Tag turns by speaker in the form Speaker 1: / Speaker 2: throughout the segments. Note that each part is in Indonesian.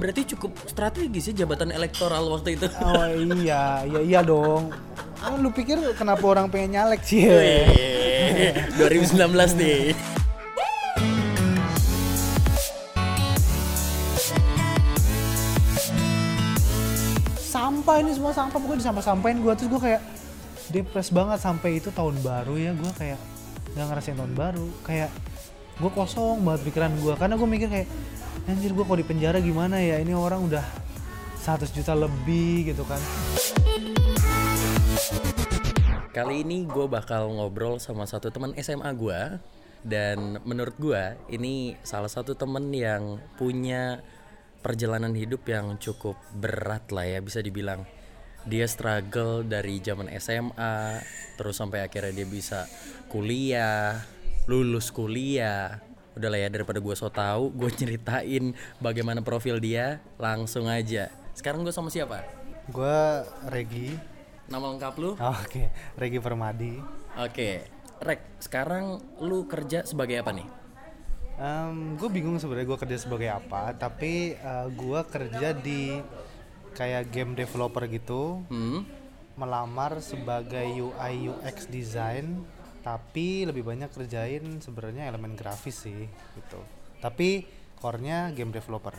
Speaker 1: berarti cukup strategis ya jabatan elektoral waktu itu.
Speaker 2: Oh iya, iya iya dong. Oh, lu pikir kenapa orang pengen nyalek sih?
Speaker 1: Wih, 2019 nih.
Speaker 2: sampah ini semua sampah pokoknya disampah-sampahin gue terus gue kayak depres banget sampai itu tahun baru ya gue kayak nggak ngerasain tahun baru kayak gue kosong banget pikiran gue karena gue mikir kayak anjir gue kalau di penjara gimana ya ini orang udah 100 juta lebih gitu kan
Speaker 1: Kali ini gue bakal ngobrol sama satu teman SMA gue dan menurut gue ini salah satu temen yang punya perjalanan hidup yang cukup berat lah ya bisa dibilang. Dia struggle dari zaman SMA terus sampai akhirnya dia bisa kuliah, lulus kuliah. Udah lah ya daripada gue so tau, gue ceritain bagaimana profil dia langsung aja. Sekarang gue sama siapa?
Speaker 2: gue Regi
Speaker 1: Nama lengkap lu?
Speaker 2: oh, oke Regi Permadi
Speaker 1: Oke, Rek, sekarang lu kerja sebagai apa nih?
Speaker 2: gue bingung sebenarnya gue kerja sebagai apa tapi gue kerja di kayak game developer gitu
Speaker 1: Hmm?
Speaker 2: melamar sebagai UI UX design tapi lebih banyak kerjain sebenarnya elemen grafis sih gitu. Tapi core-nya game developer.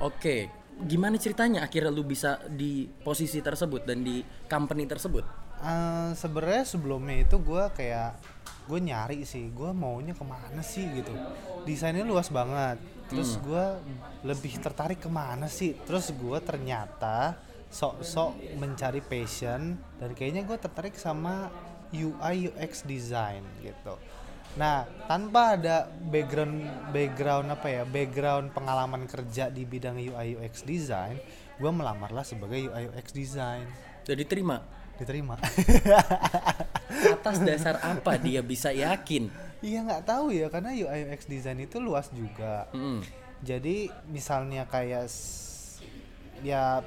Speaker 1: Oke, gimana ceritanya akhirnya lu bisa di posisi tersebut dan di company tersebut?
Speaker 2: Eh, sebenarnya sebelumnya itu gue kayak gue nyari sih gue maunya ke mana sih gitu. Desainnya luas banget. Terus gue lebih tertarik ke mana sih? Terus gue ternyata sok-sok mencari passion dan kayaknya gue tertarik sama UI UX design gitu nah tanpa ada background background apa ya background pengalaman kerja di bidang UI UX design gue melamarlah sebagai UI UX design
Speaker 1: Jadi terima.
Speaker 2: diterima
Speaker 1: Atas dasar apa dia bisa yakin?
Speaker 2: Iya nggak tahu ya karena UI UX design itu luas juga.
Speaker 1: Mm.
Speaker 2: Jadi misalnya kayak ya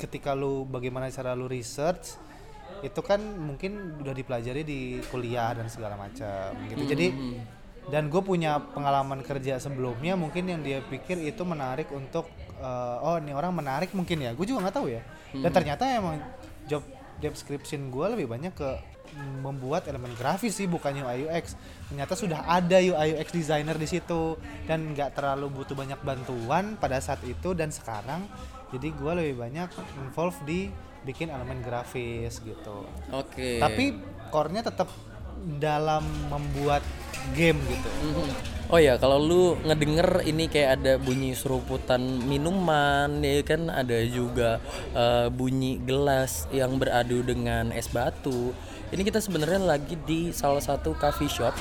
Speaker 2: ketika lu bagaimana cara lu research itu kan mungkin udah dipelajari di kuliah dan segala macam gitu. Jadi dan gue punya pengalaman kerja sebelumnya mungkin yang dia pikir itu menarik untuk eh, oh ini orang menarik mungkin ya. Gue juga nggak tahu ya. Dan ternyata emang job description gue lebih banyak ke membuat elemen grafis sih bukan UI UX. Ternyata sudah ada UI UX designer di situ dan nggak terlalu butuh banyak bantuan pada saat itu dan sekarang jadi gue lebih banyak involve di bikin elemen grafis gitu.
Speaker 1: Oke.
Speaker 2: Tapi core-nya tetap dalam membuat game gitu.
Speaker 1: Oh ya, kalau lu ngedenger ini kayak ada bunyi seruputan minuman, ya kan ada juga eh, bunyi gelas yang beradu dengan es batu. Ini kita sebenarnya lagi di salah satu coffee shop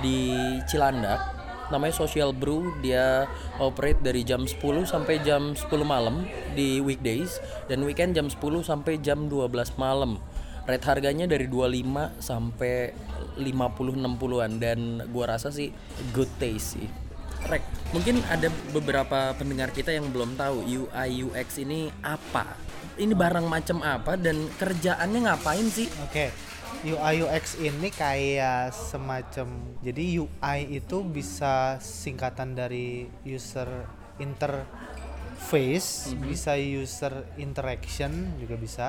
Speaker 1: di Cilandak. Namanya Social Brew, dia operate dari jam 10 sampai jam 10 malam di weekdays dan weekend jam 10 sampai jam 12 malam. Rate harganya dari 25 sampai 50 60-an dan gua rasa sih good taste sih. Rek, mungkin ada beberapa pendengar kita yang belum tahu UI UX ini apa. Ini barang macam apa dan kerjaannya ngapain sih?
Speaker 2: Oke. UI UX ini kayak semacam jadi UI itu bisa singkatan dari user interface, bisa user interaction juga bisa.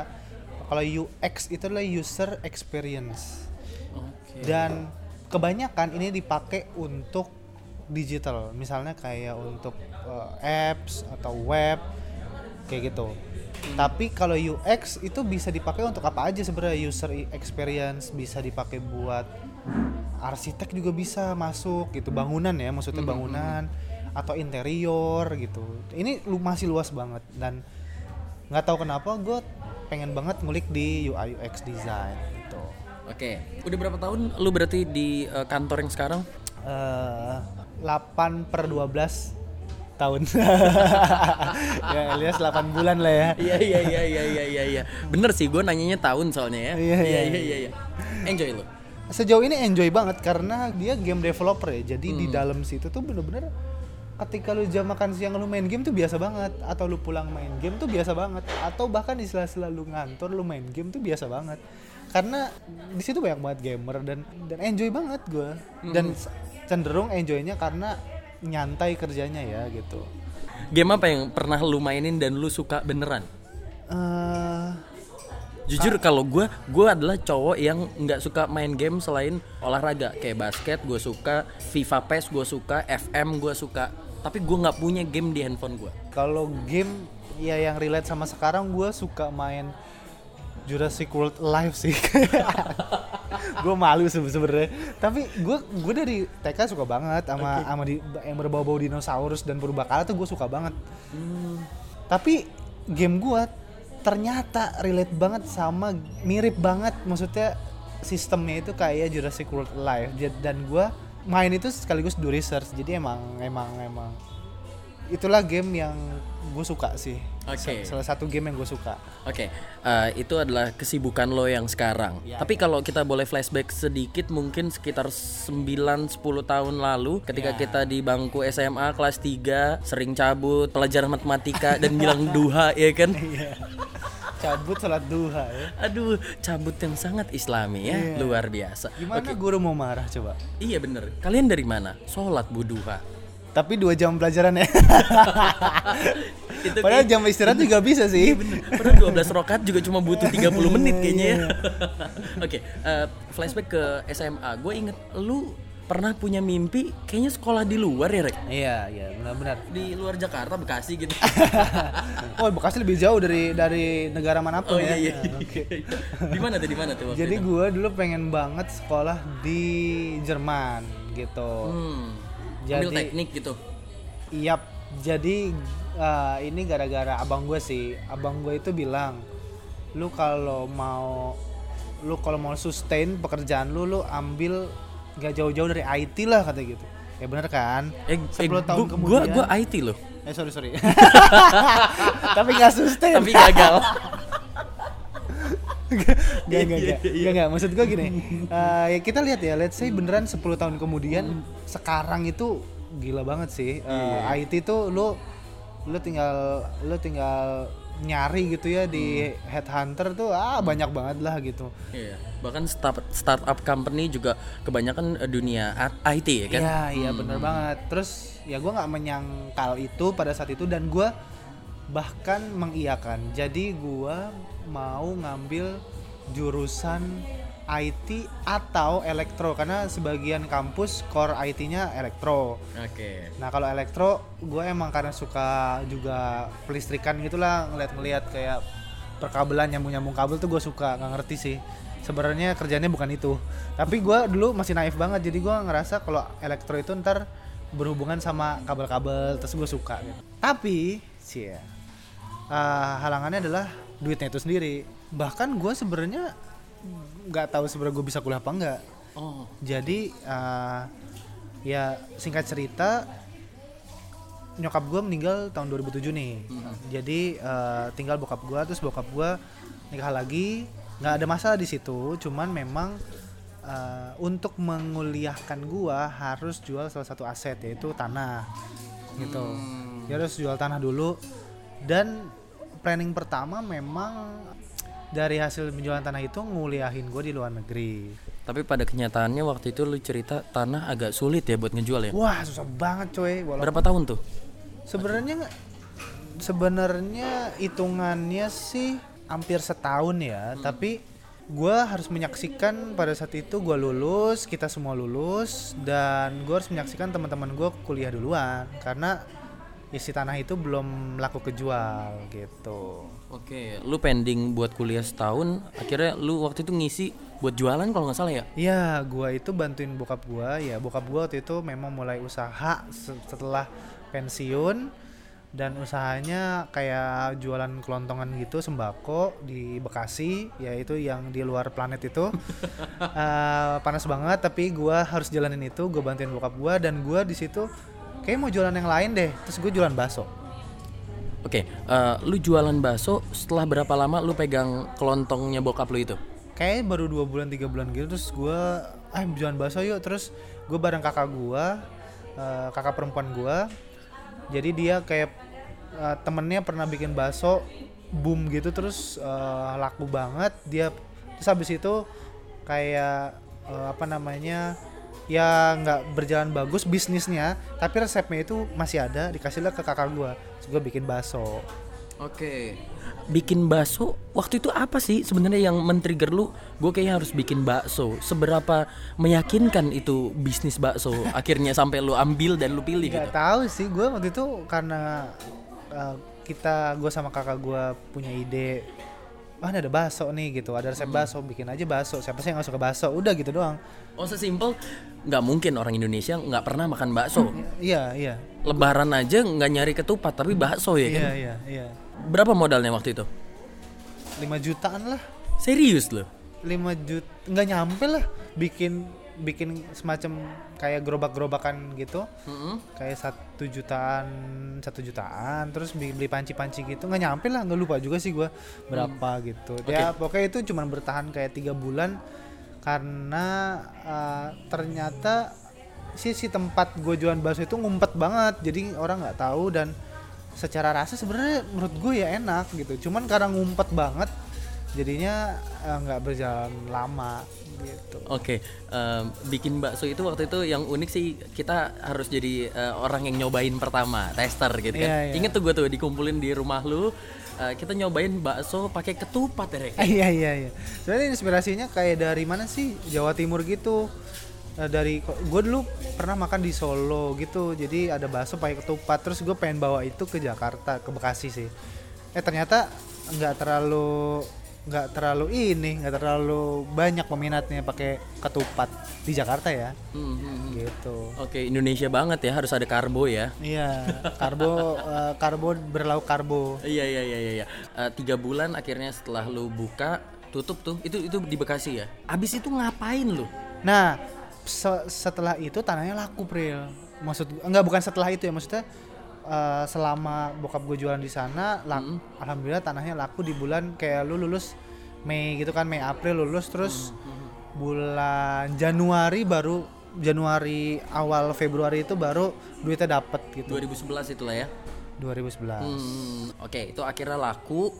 Speaker 2: Kalau UX itu adalah user experience.
Speaker 1: Oke.
Speaker 2: Dan kebanyakan ini dipakai untuk digital, misalnya kayak untuk eh, apps atau web kayak gitu. Tapi kalau UX itu bisa dipakai untuk apa aja sebenarnya user experience bisa dipakai buat arsitek juga bisa masuk gitu bangunan ya maksudnya bangunan atau interior gitu. Ini lu masih luas banget dan nggak tahu kenapa gue pengen banget ngulik di UI UX design gitu.
Speaker 1: Oke, udah berapa tahun lu berarti di eh, kantor yang sekarang?
Speaker 2: eh 8 per 12 tahun. Ya alias 8 bulan lah ya.
Speaker 1: Iya iya iya iya iya iya iya. Bener sih gue nanyanya tahun soalnya ya.
Speaker 2: Iya, iya,
Speaker 1: iya iya. iya. Enjoy lu.
Speaker 2: sejauh ini enjoy banget karena dia game developer ya. Jadi di dalam situ tuh bener-bener ketika lu jam makan siang lu main game tuh biasa banget. Atau lu pulang main game tuh biasa banget. Atau bahkan di sela-sela lu ngantor lu main game tuh biasa banget. Karena di situ banyak banget gamer dan dan enjoy banget gue dan cenderung enjoynya karena nyantai kerjanya ya gitu
Speaker 1: game apa yang pernah lu mainin dan lu suka beneran?
Speaker 2: Eh,
Speaker 1: Jujur kalau gue, gue adalah cowok yang nggak suka main game selain olahraga kayak basket, gue suka FIFA PES, gue suka FM, gue suka. Tapi gue nggak punya game di handphone gue.
Speaker 2: kalau game ya yang relate sama sekarang gue suka main Jurassic World Live sih. gue malu sebe- sebenarnya. Tapi gue gue dari TK suka banget sama sama di, yang berbau-bau dinosaurus dan purbakala tuh gue suka banget. Tapi game gue ternyata relate banget sama mirip banget maksudnya sistemnya itu kayak Jurassic World Live dan gue main itu sekaligus do research jadi emang emang emang itulah game yang gue suka sih
Speaker 1: Oke.
Speaker 2: Sa- salah satu game yang gue suka
Speaker 1: Oke, eh, itu adalah kesibukan lo yang sekarang.
Speaker 2: Ya,
Speaker 1: Tapi kalau kita boleh flashback sedikit, mungkin sekitar 9-10 tahun lalu, ketika
Speaker 2: Ya.
Speaker 1: kita di bangku SMA kelas 3 sering cabut pelajaran matematika dan bilang duha, ya kan?
Speaker 2: cabut sholat duha ya
Speaker 1: Aduh, cabut yang sangat Islami ya,
Speaker 2: Iya.
Speaker 1: luar biasa.
Speaker 2: gimana guru mau marah coba
Speaker 1: Iya bener. Kalian dari mana? Sholat bu duha.
Speaker 2: Tapi dua jam pelajaran ya
Speaker 1: Itu
Speaker 2: padahal jam istirahat juga bisa sih
Speaker 1: Padahal 12 rokat juga cuma butuh 30 menit kayaknya ya. Oke, eh, flashback ke SMA. Gue inget lu pernah punya mimpi kayaknya sekolah di luar ya, Rek?
Speaker 2: iya iya benar-benar
Speaker 1: Di luar Jakarta, Bekasi gitu.
Speaker 2: oh Bekasi lebih jauh dari dari negara
Speaker 1: Oh
Speaker 2: mana pun
Speaker 1: iya
Speaker 2: ya
Speaker 1: iya.
Speaker 2: Nah, oke
Speaker 1: Di mana tuh? Di mana tuh waktu
Speaker 2: Jadi gue dulu pengen banget sekolah di Jerman gitu.
Speaker 1: Hmm. Ambil
Speaker 2: Jadi-
Speaker 1: teknik gitu.
Speaker 2: Yap. Jadi uh, ini gara-gara abang gue sih. Abang gue itu bilang, lu kalau mau lu kalau mau sustain pekerjaan lu, lu ambil gak jauh-jauh dari IT lah kata gitu. Ya bener kan?
Speaker 1: Eh,
Speaker 2: 10
Speaker 1: eh,
Speaker 2: tahun
Speaker 1: gua,
Speaker 2: kemudian.
Speaker 1: Gua, gua IT loh.
Speaker 2: Eh sorry sorry. Tapi gak sustain.
Speaker 1: Tapi gagal.
Speaker 2: Gak, gak, gak, gak, gak, maksud gue gini eh, ya kita lihat ya, let's say beneran 10 tahun kemudian sekarang itu gila banget sih Eh, IT tuh lu lu tinggal lu tinggal nyari gitu ya di headhunter tuh ah banyak banget lah gitu
Speaker 1: Iya. Bahkan start startup company juga kebanyakan eh, dunia IT ya kan?
Speaker 2: Iya iya bener banget. Terus ya gue nggak menyangkal itu pada saat itu dan gue bahkan mengiyakan. Jadi gue mau ngambil jurusan IT atau elektro karena sebagian kampus core IT-nya elektro.
Speaker 1: Oke.
Speaker 2: Nah kalau elektro gue emang karena suka juga pelistrikan gitulah ngeliat-ngeliat kayak perkabelan nyambung-nyambung kabel tuh gue suka nggak ngerti sih sebenarnya kerjanya bukan itu tapi gue dulu masih naif banget jadi gue ngerasa kalau elektro itu ntar berhubungan sama kabel-kabel terus gue suka gitu. tapi sih ya halangannya adalah duitnya itu sendiri bahkan gue sebenarnya nggak tahu sebenarnya gue bisa kuliah apa enggak
Speaker 1: Oh.
Speaker 2: jadi eh, ya singkat cerita nyokap gue meninggal tahun 2007 nih. Jadi eh, tinggal bokap gue terus bokap gue nikah lagi. nggak ada masalah di situ, cuman memang eh, untuk menguliahkan gue harus jual salah satu aset yaitu tanah. Gitu. Dia harus jual tanah dulu dan planning pertama memang dari hasil penjualan tanah itu nguliahin gue di luar negeri.
Speaker 1: Tapi pada kenyataannya waktu itu lu cerita tanah agak sulit ya buat ngejual ya.
Speaker 2: Wah susah banget coy. Walaupun
Speaker 1: Berapa tahun tuh?
Speaker 2: sebenarnya sebenarnya hitungannya sih hampir setahun ya. Tapi gue harus menyaksikan pada saat itu gue lulus, kita semua lulus dan gue harus menyaksikan teman-teman gue kuliah duluan karena isi tanah itu belum laku kejual gitu.
Speaker 1: Oke, lu pending buat kuliah setahun, akhirnya lu waktu itu ngisi buat jualan kalau nggak salah ya?
Speaker 2: Iya, gua itu bantuin bokap gua. Ya, bokap gua waktu itu memang mulai usaha se- setelah pensiun dan usahanya kayak jualan kelontongan gitu sembako di Bekasi, yaitu yang di luar planet itu. Eh, panas banget, tapi gua harus jalanin itu. Gua bantuin bokap gua dan gua di situ kayak mau jualan yang lain deh. Terus gue jualan bakso.
Speaker 1: Oke, eh, lu jualan bakso setelah berapa lama lu pegang kelontongnya bokap lu itu?
Speaker 2: kayak baru dua bulan tiga bulan gitu terus gue ah jualan bakso yuk terus gue bareng kakak gue eh, kakak perempuan gue jadi dia kayak eh, temennya pernah bikin bakso boom gitu terus eh, laku banget dia terus habis itu kayak eh, apa namanya ya nggak berjalan bagus bisnisnya tapi resepnya itu masih ada dikasihlah ke kakak gua Terus gua bikin bakso
Speaker 1: Oke. Bikin bakso waktu itu apa sih sebenarnya yang men-trigger lu? Gue kayaknya harus bikin bakso. Seberapa meyakinkan itu bisnis bakso akhirnya sampai lu ambil dan lu pilih
Speaker 2: nggak
Speaker 1: gitu.
Speaker 2: tahu sih gua waktu itu karena uh, kita gua sama kakak gua punya ide ah ini ada bakso nih gitu ada resep bakso bikin aja bakso siapa sih yang nggak suka bakso udah gitu doang
Speaker 1: Oh sesimpel nggak mungkin orang Indonesia nggak pernah makan bakso.
Speaker 2: iya iya
Speaker 1: Lebaran aja nggak nyari ketupat tapi bakso ya kan?
Speaker 2: iya iya iya
Speaker 1: Berapa modalnya waktu itu?
Speaker 2: 5 jutaan lah
Speaker 1: Serius loh?
Speaker 2: 5 juta nggak nyampe lah bikin bikin semacam kayak gerobak-gerobakan gitu.
Speaker 1: Mm-mm.
Speaker 2: kayak satu jutaan satu jutaan terus beli, panci-panci gitu. Nggak nyampe lah nggak lupa juga sih gua berapa gitu. Ya pokoknya itu cuma bertahan kayak tiga bulan karena uh, ternyata si si tempat gue jualan bakso itu ngumpet banget. Jadi orang nggak tahu dan secara rasa sebenarnya menurut gue ya enak gitu. Cuman karena ngumpet banget jadinya eh, nggak berjalan lama gitu
Speaker 1: Oke, em, bikin bakso itu waktu itu yang unik sih kita harus jadi eh, orang yang nyobain pertama, tester gitu kan.
Speaker 2: Iya, iya.
Speaker 1: Ingat tuh gue tuh dikumpulin di rumah lu, eh, kita nyobain bakso pakai ketupat ya.
Speaker 2: Iya iya iya. Sebenarnya inspirasinya kayak dari mana sih? Jawa Timur gitu. Eh, dari gue dulu pernah makan di Solo gitu. Jadi ada bakso pakai ketupat. Terus gue pengen bawa itu ke Jakarta, ke Bekasi sih. Eh ternyata nggak terlalu nggak terlalu ini, nggak terlalu banyak peminatnya pakai ketupat di Jakarta ya.
Speaker 1: Hmm, hmm, hmm.
Speaker 2: Gitu.
Speaker 1: Oke, Indonesia banget ya harus ada karbo ya.
Speaker 2: Iya, karbo eh, karbo berlauk karbo.
Speaker 1: Iya iya iya iya. Eh, tiga bulan akhirnya setelah lu buka tutup tuh itu itu di Bekasi ya. Abis itu ngapain lu?
Speaker 2: Nah, se- setelah itu tanahnya laku, Pril. Maksud enggak bukan setelah itu ya, maksudnya eh, selama bokap gue jualan di sana, lak- alhamdulillah tanahnya laku di bulan kayak lu lulus Mei gitu kan, Mei April lulus terus bulan Januari baru Januari awal Februari itu baru duitnya dapet gitu.
Speaker 1: 2011 itulah ya.
Speaker 2: 2011.
Speaker 1: Hmm, oke itu akhirnya laku.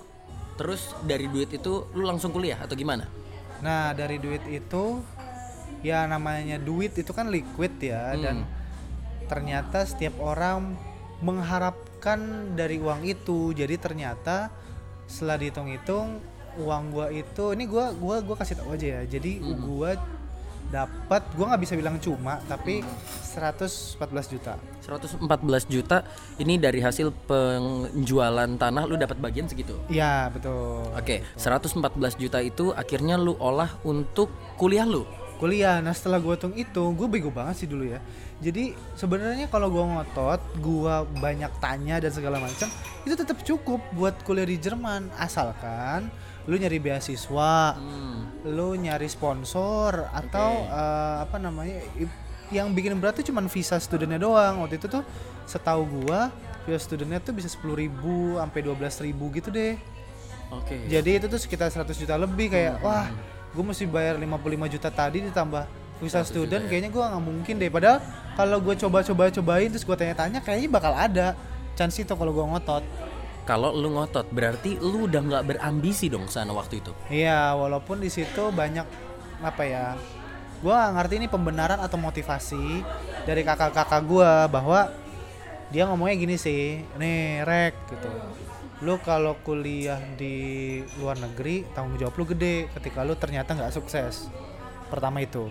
Speaker 1: Terus dari duit itu lu langsung kuliah atau gimana?
Speaker 2: Nah dari duit itu ya namanya duit itu kan liquid ya dan ternyata setiap orang mengharapkan dari uang itu. Jadi ternyata setelah dihitung-hitung uang gua itu ini gua gua gua kasih tahu aja ya. Jadi gua dapat gua nggak bisa bilang cuma tapi 114 juta.
Speaker 1: 114 juta ini dari hasil penjualan tanah lu dapat bagian segitu.
Speaker 2: iya betul.
Speaker 1: Oke, 114 juta itu akhirnya lu olah untuk kuliah lu.
Speaker 2: Kuliah. Nah setelah gue hitung itu gue bego banget sih dulu ya. Jadi sebenarnya kalau gue ngotot gue banyak tanya dan segala macam itu tetap cukup buat kuliah di Jerman. Asalkan lu nyari beasiswa
Speaker 1: Hmm.
Speaker 2: lu nyari sponsor atau eh, apa namanya yang bikin berat tuh cuman visa studentnya doang. Waktu itu tuh setahu gua visa studentnya tuh bisa 10.000 ribu sampai 12.000 ribu gitu deh.
Speaker 1: Oke.
Speaker 2: jadi itu tuh sekitar 100 juta lebih kayak wah gue mesti bayar 55 juta tadi ditambah visa student kayaknya gue nggak mungkin deh. Padahal kalau gue coba-coba cobain terus gue tanya-tanya kayaknya bakal ada chance itu kalau gue ngotot.
Speaker 1: Kalau lu ngotot berarti lu udah nggak berambisi dong sana waktu itu.
Speaker 2: iya walaupun di situ banyak apa ya gue nggak ngerti ini pembenaran atau motivasi dari kakak-kakak gue bahwa dia ngomongnya gini sih nih rek gitu lu kalau kuliah di luar negeri tanggung jawab lu gede ketika lu ternyata nggak sukses. Pertama itu.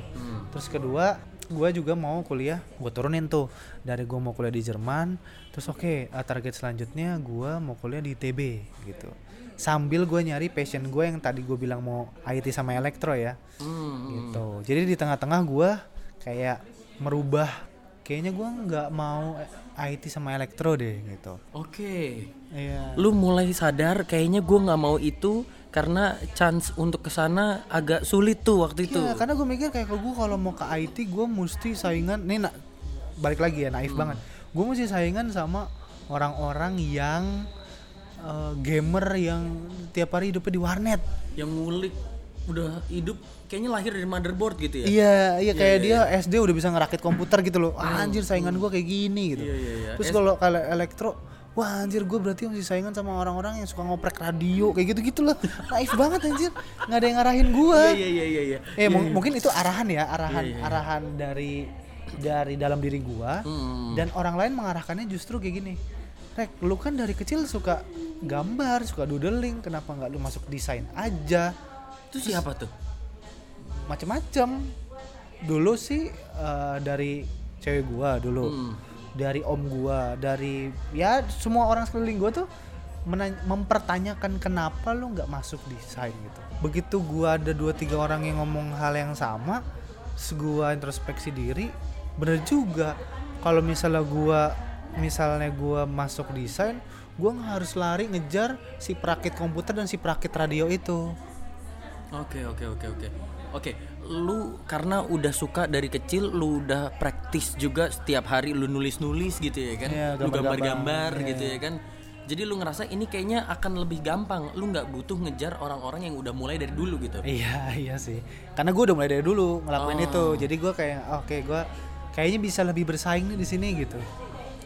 Speaker 2: Terus kedua gue juga mau kuliah gue turunin tuh. Dari gue mau kuliah di Jerman terus oke eh, target selanjutnya gue mau kuliah di ITB gitu. Sambil gue nyari passion gue yang tadi gue bilang mau IT sama elektro ya.
Speaker 1: Hmm.
Speaker 2: gitu. Jadi di tengah-tengah gue kayak merubah kayaknya gue nggak mau IT sama elektro deh gitu.
Speaker 1: Oke.
Speaker 2: Iya
Speaker 1: Lu mulai sadar kayaknya gua nggak mau itu karena chance untuk ke sana agak sulit tuh waktu itu.
Speaker 2: Iya, karena gue mikir kayak gue kalau mau ke IT gue mesti saingan nih na- balik lagi ya naif banget. Gue mesti saingan sama orang-orang yang eh, gamer yang tiap hari hidupnya di warnet.
Speaker 1: Yang ngulik udah hidup kayaknya lahir dari motherboard gitu ya.
Speaker 2: Iya, iya kayak dia SD udah bisa ngerakit komputer gitu loh. Ah, anjir saingan gue kayak gini gitu.
Speaker 1: Iya, iya, iya.
Speaker 2: Terus kalau kalau elektro, wah anjir gue berarti masih saingan sama orang-orang yang suka ngoprek radio kayak gitu gitulah naif banget anjir nggak ada yang ngarahin gue
Speaker 1: Iya iya iya iya.
Speaker 2: eh mung- mungkin itu arahan ya arahan
Speaker 1: Iya, iya.
Speaker 2: arahan dari dari dalam diri gua
Speaker 1: Hmm.
Speaker 2: dan orang lain mengarahkannya justru kayak gini Rek, lu kan dari kecil suka gambar, suka doodling, kenapa nggak lu masuk desain aja?
Speaker 1: Itu siapa tuh?
Speaker 2: Macem-macem. Dulu sih eh, dari cewek gua dulu,
Speaker 1: Hmm.
Speaker 2: Dari om gua, dari ya semua orang sekeliling gua tuh mempertanyakan kenapa lu nggak masuk desain gitu. Begitu gua ada dua tiga orang yang ngomong hal yang sama, gua introspeksi diri, bener juga. Kalau misalnya gua misalnya gua masuk desain, gua nggak harus lari ngejar si perakit komputer dan si perakit radio itu.
Speaker 1: Oke oke oke oke. Oke, lu karena udah suka dari kecil, lu udah praktis juga setiap hari lu nulis-nulis gitu ya kan?
Speaker 2: Iya,
Speaker 1: lu
Speaker 2: gambar-gambar, iya.
Speaker 1: gitu ya kan? Jadi lu ngerasa ini kayaknya akan lebih gampang. Lu nggak butuh ngejar orang-orang yang udah mulai dari dulu gitu.
Speaker 2: Iya iya sih. Karena gue udah mulai dari dulu ngelakuin
Speaker 1: Oh.
Speaker 2: itu. Jadi gue kayak oke gue kayaknya bisa lebih bersaing nih di sini gitu.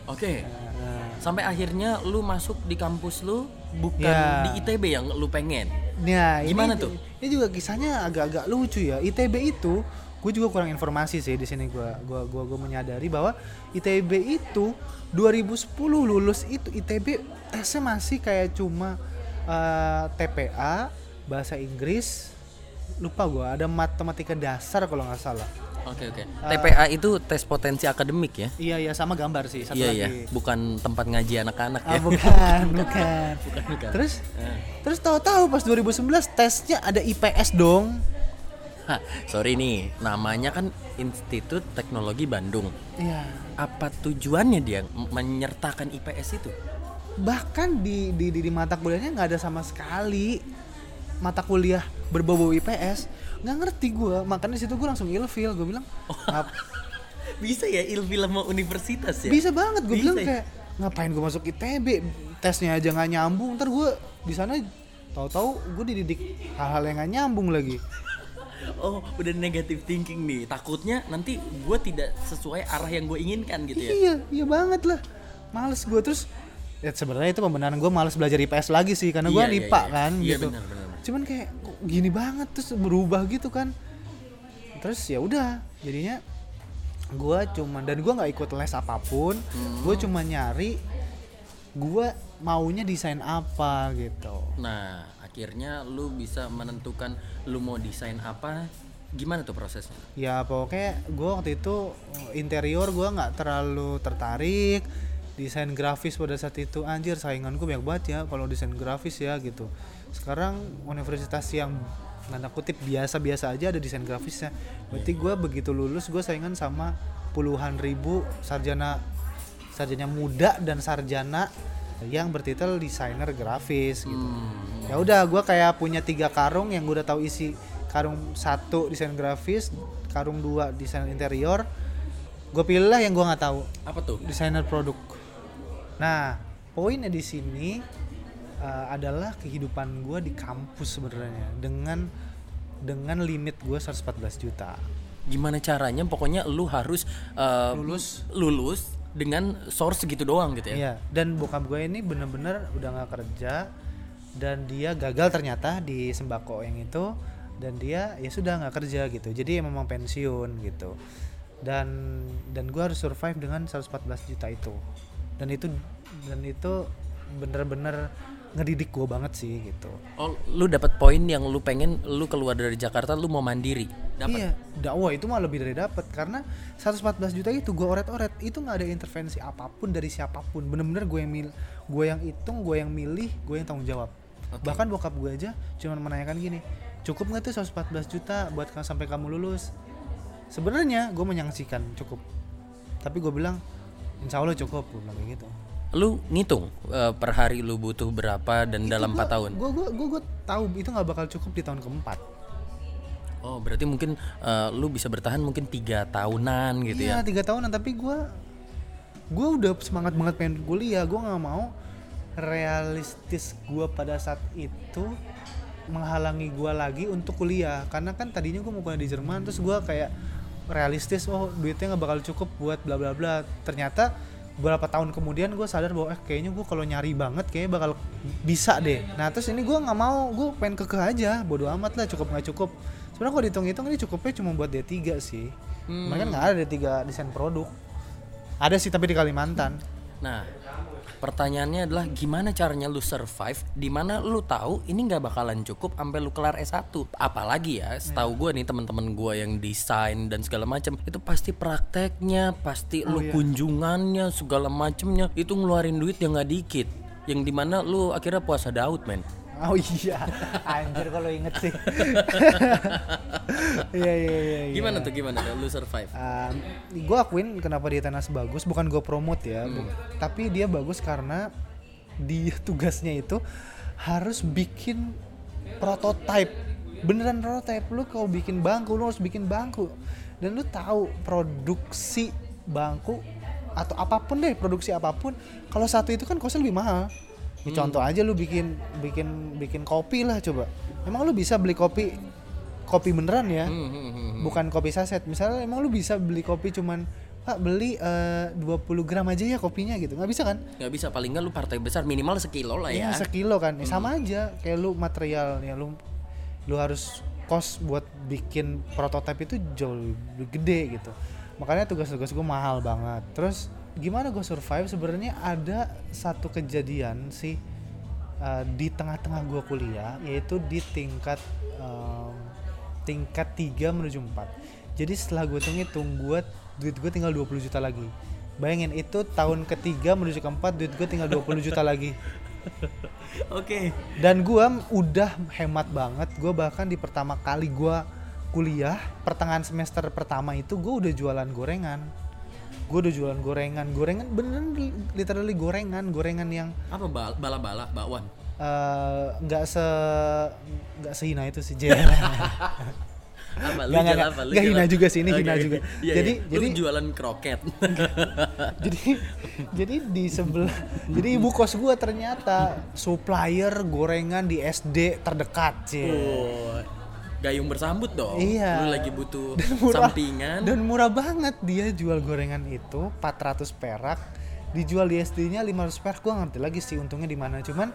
Speaker 1: Oke.
Speaker 2: Nah,
Speaker 1: Sampai akhirnya lu masuk di kampus lu bukan
Speaker 2: Ya.
Speaker 1: di ITB yang lu pengen.
Speaker 2: Nah, ini,
Speaker 1: Gimana tuh?
Speaker 2: Ini juga kisahnya agak-agak lucu ya. ITB itu gue juga kurang informasi sih di sini gue gua gua gua menyadari bahwa ITB itu 2010 lulus itu ITB tesnya masih kayak cuma eh, TPA bahasa Inggris lupa gue ada matematika dasar kalau nggak salah
Speaker 1: Oke oke.
Speaker 2: Ah.
Speaker 1: TPA itu tes potensi akademik ya?
Speaker 2: iya iya sama gambar sih satu
Speaker 1: iya
Speaker 2: lagi
Speaker 1: iya, bukan tempat ngaji anak-anak
Speaker 2: Ah,
Speaker 1: ya.
Speaker 2: bukan, bukan.
Speaker 1: bukan.
Speaker 2: Terus
Speaker 1: Eh.
Speaker 2: terus tahu-tahu pas 2011 tesnya ada IPS dong.
Speaker 1: Hah, sorry nih, namanya kan Institut Teknologi Bandung.
Speaker 2: Iya.
Speaker 1: Apa tujuannya dia menyertakan IPS itu?
Speaker 2: Bahkan di di di, di mata kuliahnya nggak ada sama sekali mata kuliah berbau IPS. Nggak ngerti gue, makanya situ gue langsung ilfil. Gue bilang, "Ngap-
Speaker 1: Bisa ya ilfil sama universitas ya?
Speaker 2: bisa banget. Gue bilang
Speaker 1: ya?
Speaker 2: kayak ngapain gue masuk ITB? Tesnya aja nggak nyambung. Ntar gue di sana tahu-tahu gue dididik hal-hal yang nggak nyambung lagi.
Speaker 1: Oh, udah negative thinking nih. Takutnya nanti gue tidak sesuai arah yang gue inginkan gitu ya.
Speaker 2: Iya, iya banget lah. Males gue terus ya sebenarnya itu pembenaran gue males belajar IPS lagi sih karena gue
Speaker 1: Iya, iya,
Speaker 2: IPA
Speaker 1: iya.
Speaker 2: kan
Speaker 1: Iya,
Speaker 2: gitu.
Speaker 1: benar, benar.
Speaker 2: Cuman kayak kok gini banget terus berubah gitu kan. Terus ya udah, jadinya gue cuman dan gue nggak ikut les apa pun.
Speaker 1: Hmm.
Speaker 2: Gue cuma nyari gue maunya desain apa gitu.
Speaker 1: Nah, akhirnya lu bisa menentukan lu mau desain apa. Gimana tuh prosesnya?
Speaker 2: ya pokoknya gue waktu itu interior gue nggak terlalu tertarik desain grafis pada saat itu anjir saingan gue banyak banget ya kalau desain grafis ya gitu. Sekarang universitas yang tanda kutip biasa-biasa aja ada desain grafisnya. Berarti gue begitu lulus gue saingan sama puluhan ribu sarjana sarjana muda dan sarjana yang bertitel desainer grafis gitu.
Speaker 1: Hmm.
Speaker 2: ya udah gue kayak punya tiga karung yang gue udah tahu isi karung satu desain grafis karung dua desain interior. Gue pilih lah yang gue nggak tahu.
Speaker 1: Apa tuh?
Speaker 2: desainer produk nah poinnya di sini eh, adalah kehidupan gue di kampus sebenarnya dengan dengan limit gue 114 juta
Speaker 1: Gimana caranya? Pokoknya lu harus uh,
Speaker 2: Lulus.
Speaker 1: lulus dengan source segitu doang gitu ya.
Speaker 2: Iya, dan bokap gue ini bener-bener udah nggak kerja dan dia gagal ternyata di sembako yang itu dan dia ya sudah nggak kerja gitu. Jadi ya memang pensiun gitu. Dan dan gue harus survive dengan 114 juta itu. Dan itu dan itu bener-bener ngedidik gue banget sih gitu.
Speaker 1: Oh, lu dapat poin yang lu pengen lu keluar dari Jakarta lu mau mandiri. Dapat.
Speaker 2: Iya, dakwah itu mah lebih dari dapat karena 114 juta itu gue oret-oret itu nggak ada intervensi apa pun dari siapa pun. Bener-bener gue yang mil, gue yang hitung, gue yang milih, gue yang tanggung jawab.
Speaker 1: Oke.
Speaker 2: Bahkan bokap gue aja cuma menanyakan gini, cukup nggak tuh 114 juta buat sampai kamu lulus? Sebenarnya gue menyangsikan cukup, tapi gue bilang insya Allah cukup, gue bilang kayak gitu.
Speaker 1: Lu ngitung uh, per hari lu butuh berapa dan dalam 4 tahun.
Speaker 2: Gue gue gue gue tahu itu nggak bakal cukup di tahun keempat.
Speaker 1: Oh, berarti mungkin uh, lu bisa bertahan mungkin tiga tahunan gitu
Speaker 2: iya
Speaker 1: ya.
Speaker 2: tiga tahunan tapi gue gue udah semangat banget pengen kuliah gue nggak mau realistis gue pada saat itu menghalangi gue lagi untuk kuliah karena kan tadinya gue mau kuliah di Jerman terus gue kayak realistis oh duitnya nggak bakal cukup buat bla bla bla. Ternyata beberapa tahun kemudian gue sadar bahwa eh kayaknya gue kalau nyari banget kayaknya bakal bisa deh. Nah terus ini gue nggak mau gue pengen kekeh aja bodo amat lah cukup nggak cukup. Sebenarnya kalau dihitung-hitung ini cukupnya cuma buat D3 sih.
Speaker 1: Hmm.
Speaker 2: mereka nggak ada D3 desain produk. Ada sih tapi di Kalimantan.
Speaker 1: Nah, pertanyaannya adalah gimana caranya lu survive di mana lu tahu ini nggak bakalan cukup sampai lu kelar S1. Apalagi ya, setahu gua nih teman-teman gua yang desain dan segala macam itu pasti prakteknya, pasti lu kunjungannya segala macemnya itu ngeluarin duit yang nggak dikit. Yang di mana lu akhirnya puasa Daud, men.
Speaker 2: Oh iya. Anjir kalau inget sih. Iya iya iya iya.
Speaker 1: Gimana tuh gimana tuh? Lu survive?
Speaker 2: gue akuin kenapa dia tenas bagus bukan gue promote ya.
Speaker 1: Hmm.
Speaker 2: tapi dia bagus karena dia tugasnya itu harus bikin prototype beneran prototype lu kalau bikin bangku lu harus bikin bangku. Dan lu tahu produksi bangku atau apa pun deh produksi apa pun kalau satu itu kan kosnya lebih mahal Ini contoh aja lu bikin bikin bikin kopi lah coba. Emang lu bisa beli kopi kopi beneran ya?
Speaker 1: Hmm, hmm, hmm, hmm.
Speaker 2: bukan kopi saset. Misalnya emang lu bisa beli kopi cuman pak beli eh, 20 gram aja ya kopinya gitu. Nggak bisa kan?
Speaker 1: Nggak bisa. Paling nggak lu partai besar minimal sekilo lah
Speaker 2: ya
Speaker 1: ya.
Speaker 2: sekilo kan. Ya, sama aja kayak lu materialnya. Lu lu harus kos buat bikin prototipe itu jauh lebih gede gitu. Makanya tugas-tugas gue mahal banget. Terus gimana gue survive? Sebenarnya ada satu kejadian sih eh, di tengah-tengah gue kuliah yaitu di tingkat em, tingkat 3 menuju 4 jadi setelah gue hitung-hitung gue duit gue tinggal 20 juta lagi. Bayangin itu tahun ketiga menuju keempat duit gue tinggal 20 juta lagi.
Speaker 1: Oke.
Speaker 2: dan gua udah hemat banget gua bahkan di pertama kali gua kuliah pertengahan semester pertama itu gua udah jualan gorengan gua udah jualan gorengan gorengan beneran li- literally gorengan gorengan yang
Speaker 1: Apa bal- bala-bala, bakwan?
Speaker 2: eh, nggak se nggak sehina itu sih Jer.
Speaker 1: Apa lu
Speaker 2: Nggak, nggak,
Speaker 1: jual apa? Lu
Speaker 2: hina juga sih, ini
Speaker 1: Oke,
Speaker 2: hina
Speaker 1: oke.
Speaker 2: juga.
Speaker 1: Iya,
Speaker 2: Jadi-
Speaker 1: iya.
Speaker 2: jadi-
Speaker 1: lu jualan kroket.
Speaker 2: jadi jadi di sebelah jadi ibu kos gua ternyata supplier gorengan di SD terdekat sih
Speaker 1: Oh, gayung bersambut dong.
Speaker 2: Iya.
Speaker 1: Lu lagi butuh
Speaker 2: dan murah
Speaker 1: sampingan.
Speaker 2: dan murah banget dia jual gorengan itu 400 perak. Dijual di SD-nya 500 perak. Gua ngerti lagi sih untungnya di mana. Cuman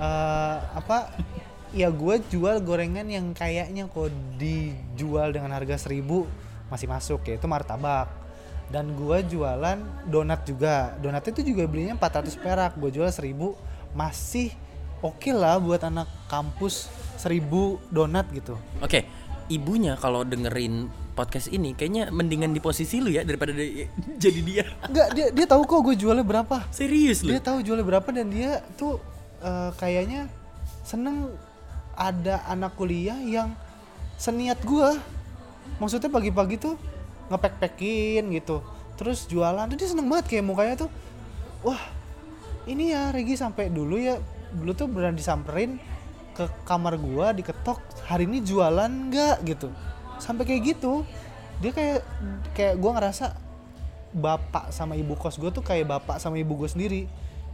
Speaker 2: eh, apa ya gue jual gorengan yang kayaknya kok dijual dengan harga 1000 masih masuk ya. Itu martabak. Dan gua jualan donat juga. Donat itu juga belinya 400 perak. Gue jual 1000 masih oke lah buat anak kampus 1000 donat gitu
Speaker 1: Oke, ibunya kalau dengerin podcast ini kayaknya mendingan di posisi lu ya daripada di- jadi dia.
Speaker 2: Enggak, dia dia tahu kok gue jualnya berapa.
Speaker 1: Serius lu?
Speaker 2: Dia tahu jualnya berapa dan dia tuh eh, kayaknya seneng ada anak kuliah yang seniat gue. Maksudnya pagi-pagi tuh ngepek-pekin gitu. Terus jualan, tuh dia seneng banget kayak mukanya tuh. Wah, ini ya Regi sampai dulu ya dulu tuh beneran disamperin ke kamar gua diketok hari ini jualan nggak? gitu. Sampai kayak gitu dia kayak kayak gua ngerasa bapak sama ibu kos gue tuh kayak bapak sama ibu gue sendiri.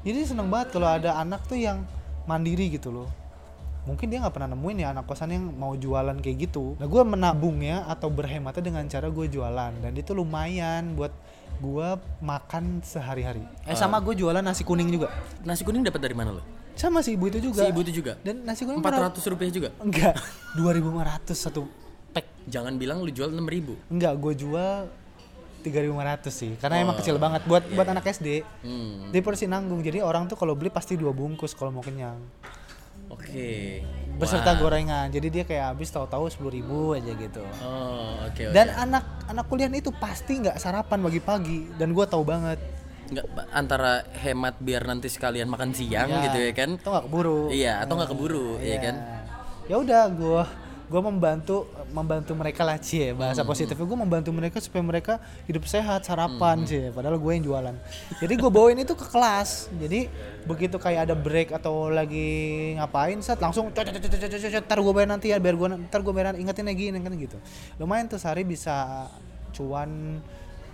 Speaker 2: Jadi seneng banget kalau ada anak tuh yang mandiri gitu loh. Mungkin dia nggak pernah nemuin ya anak kosan yang mau jualan kayak gitu. Nah gue menabungnya atau berhematnya dengan cara gue jualan dan itu lumayan buat gue makan sehari-hari. Eh sama gue jualan nasi kuning juga.
Speaker 1: Nasi kuning dapat dari mana lu?
Speaker 2: Sama si ibu itu juga
Speaker 1: Si ibu itu juga.
Speaker 2: dan nasi kuning
Speaker 1: 400 rupiah juga.
Speaker 2: enggak 2500 satu pack
Speaker 1: Jangan bilang lu jual 6000.
Speaker 2: enggak gue jual 3500 sih karena emang kecil banget buat buat anak SD
Speaker 1: Hmm.
Speaker 2: dia porsi nanggung jadi orang tuh kalau beli pasti dua bungkus kalau mau kenyang
Speaker 1: Oke.
Speaker 2: beserta
Speaker 1: Wah.
Speaker 2: gorengan jadi dia kayak habis tahu-tahu sepuluh ribu aja gitu
Speaker 1: Oh, oke oke.
Speaker 2: dan anak anak kuliah itu pasti nggak sarapan pagi-pagi dan gue tahu banget
Speaker 1: nggak antara hemat biar nanti sekalian makan siang
Speaker 2: Ya,
Speaker 1: gitu ya kan?
Speaker 2: atau nggak keburu
Speaker 1: Iya, atau nggak keburu, iya
Speaker 2: Iya.
Speaker 1: kan?
Speaker 2: ya udah gue gue membantu membantu mereka lah cie bahasa
Speaker 1: Hmm.
Speaker 2: positifnya gue membantu mereka supaya mereka hidup sehat sarapan
Speaker 1: Hmm.
Speaker 2: cie padahal gue yang jualan jadi gue bawain itu ke kelas jadi begitu kayak ada break atau lagi ngapain saat langsung "Cet, cet, cet, cet, cet, cet, ntar gue bayar nanti ya biar gue ntar gue bayar ingetin lagi ingetin gitu lumayan tuh sehari bisa cuan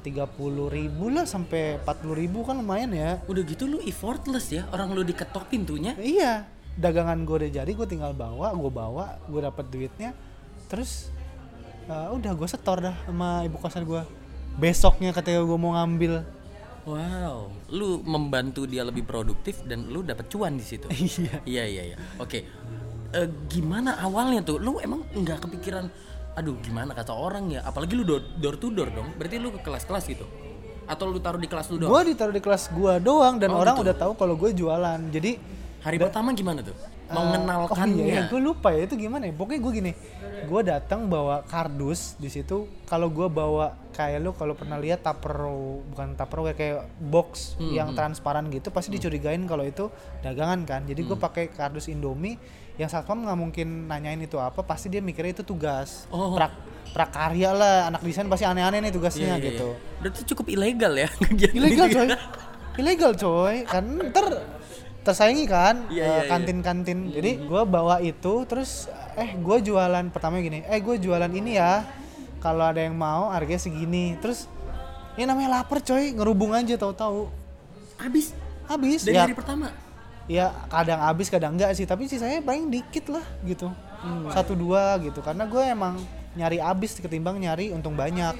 Speaker 2: 30.000 ribu lah sampai 40.000 ribu kan lumayan ya
Speaker 1: Udah gitu lu effortless ya, orang lu diketok pintunya.
Speaker 2: Iya, dagangan gue udah jadi, gue tinggal bawa, gue bawa, gue dapet duitnya, terus uh, udah gue setor dah sama ibu kosan gue. Besoknya ketika gue mau ngambil
Speaker 1: Wow, lu membantu dia lebih produktif dan lu dapat cuan di situ.
Speaker 2: Iya.
Speaker 1: Iya iya iya. Oke. Eh, gimana awalnya tuh? Lu emang nggak kepikiran aduh gimana kata orang ya apalagi lu door, door to door dong berarti lu ke kelas-kelas gitu atau lu taruh di kelas lu doang
Speaker 2: Gue ditaruh di kelas gua doang dan
Speaker 1: Oh,
Speaker 2: orang
Speaker 1: gitu.
Speaker 2: udah tahu kalau gue jualan. Jadi
Speaker 1: hari pertama gimana tuh
Speaker 2: Eh,
Speaker 1: mengenalkannya
Speaker 2: Oh iya, gue lupa ya itu gimana ya. Pokoknya gue gini, gue datang bawa kardus di situ. Kalau gue bawa kayak lu kalau pernah lihat tupperware bukan tupperware kayak box
Speaker 1: Hmm,
Speaker 2: yang transparan gitu pasti dicurigain kalau itu dagangan kan. Jadi
Speaker 1: Hmm.
Speaker 2: gue pakai kardus Indomie yang satpam nggak mungkin nanyain itu apa, pasti dia mikirnya itu tugas.
Speaker 1: Oh.
Speaker 2: Prak, prakarya lah, anak desain pasti aneh-aneh nih tugasnya
Speaker 1: iya,
Speaker 2: gitu.
Speaker 1: iya. berarti cukup ilegal ya
Speaker 2: Ilegal
Speaker 1: ya?
Speaker 2: coy. Ilegal coy. Kan ntar tersaingi kan
Speaker 1: Iya,
Speaker 2: eh,
Speaker 1: iya, iya.
Speaker 2: kantin-kantin. Jadi gua bawa itu terus eh gua jualan pertama gini. Eh gue jualan ini ya. Kalau ada yang mau harganya segini. Terus ini namanya lapar coy, ngerubung aja tahu-tahu.
Speaker 1: habis
Speaker 2: Habis
Speaker 1: dari
Speaker 2: ya.
Speaker 1: hari pertama
Speaker 2: Ya kadang habis kadang enggak sih, tapi sisanya paling dikit lah gitu.
Speaker 1: Hmm.
Speaker 2: Satu dua gitu. Karena gue emang nyari habis ketimbang nyari untung banyak.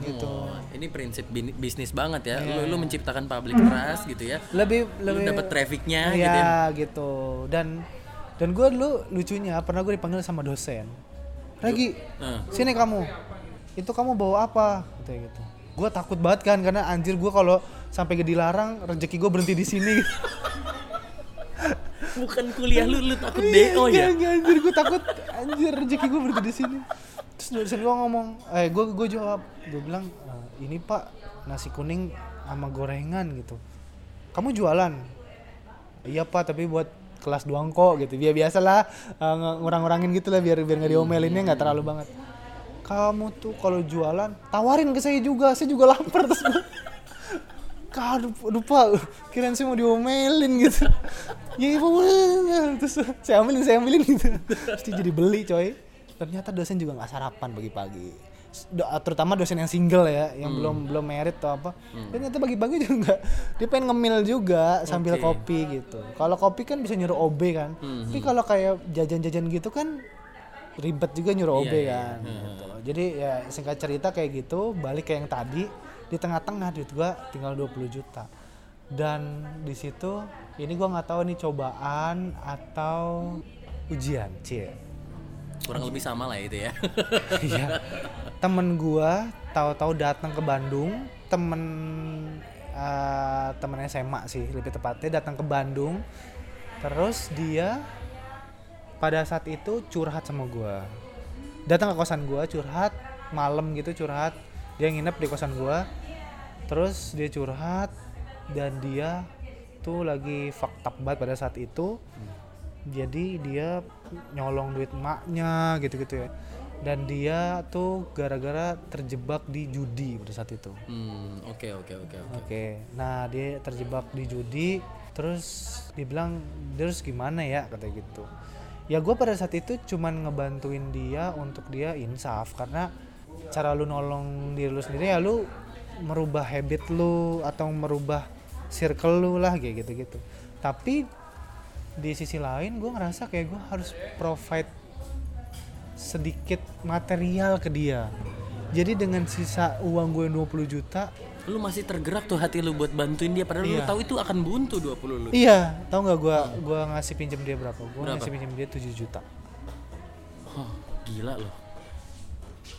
Speaker 2: Gitu.
Speaker 1: Oh, ini prinsip bisnis banget ya. Lu,
Speaker 2: Iya.
Speaker 1: lu menciptakan public trust gitu ya.
Speaker 2: Lebih
Speaker 1: lu
Speaker 2: lebih
Speaker 1: dapat trafficnya
Speaker 2: Iya
Speaker 1: gitu ya.
Speaker 2: gitu. Dan dan gue dulu lucunya pernah gue dipanggil sama dosen. Regi
Speaker 1: Heeh.
Speaker 2: sini kamu. Itu kamu bawa apa? Gitu gitu. Gue takut banget kan karena anjir gue kalau sampai gede dilarang rezeki gue berhenti di sini
Speaker 1: bukan kuliah lu lu takut
Speaker 2: Iya,
Speaker 1: DO ya?
Speaker 2: enggak, anjir gue takut. Anjir rezeki gue berhenti di sini. Terus dosen gue ngomong eh gue gue jawab. Gue bilang "Eh, ini pak nasi kuning sama gorengan gitu. Kamu jualan? Iya pak tapi buat kelas doang kok gitu. Biar biasalah eh, nge- ngurang-ngurangin gitu lah biar biar nggak diomelinnya nggak terlalu banget. Kamu tuh kalau jualan tawarin ke saya juga saya juga lapar. Terus gue Aduh, pak, kirain saya mau diomelin gitu. Ya iya pak, boleh." terus saya ambilin, saya ambilin gitu. Terus dia jadi beli coy. Ternyata dosen juga nggak sarapan pagi-pagi. Do- terutama dosen yang single ya, yang belum belum merit atau apa. Ternyata pagi-pagi juga. Dia pengen ngemil juga sambil
Speaker 1: Oke.
Speaker 2: kopi gitu. Kalau kopi kan bisa nyuruh OB kan. Tapi kalau kayak jajan-jajan gitu kan ribet juga nyuruh OB
Speaker 1: Iya, iya.
Speaker 2: kan. gitu. Jadi ya singkat cerita kayak gitu, balik ke yang tadi di tengah-tengah duit gua tinggal 20 juta. Dan di situ ini gua nggak tahu nih cobaan atau ujian, cie.
Speaker 1: kurang lebih sama lah itu ya
Speaker 2: Iya. Temen gua tahu-tahu datang ke Bandung, temen eh, temen SMA sih lebih tepatnya datang ke Bandung. Terus dia pada saat itu curhat sama gua. Datang ke kosan gua curhat malam gitu curhat. Dia nginep di kosan gua. Terus dia curhat dan dia tuh lagi fucked up banget pada saat itu. Jadi dia nyolong duit maknya gitu-gitu ya. Dan dia tuh gara-gara terjebak di judi pada saat itu.
Speaker 1: hmm oke oke oke oke
Speaker 2: Oke, nah dia terjebak di judi, terus dibilang terus gimana ya katanya gitu. Ya gue pada saat itu cuman ngebantuin dia untuk dia insaf karena cara lu nolong diri lu sendiri ya lu merubah habit lu atau merubah circle lu lah kayak gitu gitu. Tapi di sisi lain gue ngerasa kayak gue harus provide sedikit material ke dia. Jadi dengan sisa uang gue 20 juta,
Speaker 1: lu masih tergerak tuh hati lu buat bantuin dia padahal lu
Speaker 2: Iya.
Speaker 1: tahu itu akan buntu 20 lu
Speaker 2: Iya, tau nggak gua gua ngasih pinjam dia berapa?
Speaker 1: Berapa?
Speaker 2: ngasih pinjam dia 7 juta.
Speaker 1: oh, gila loh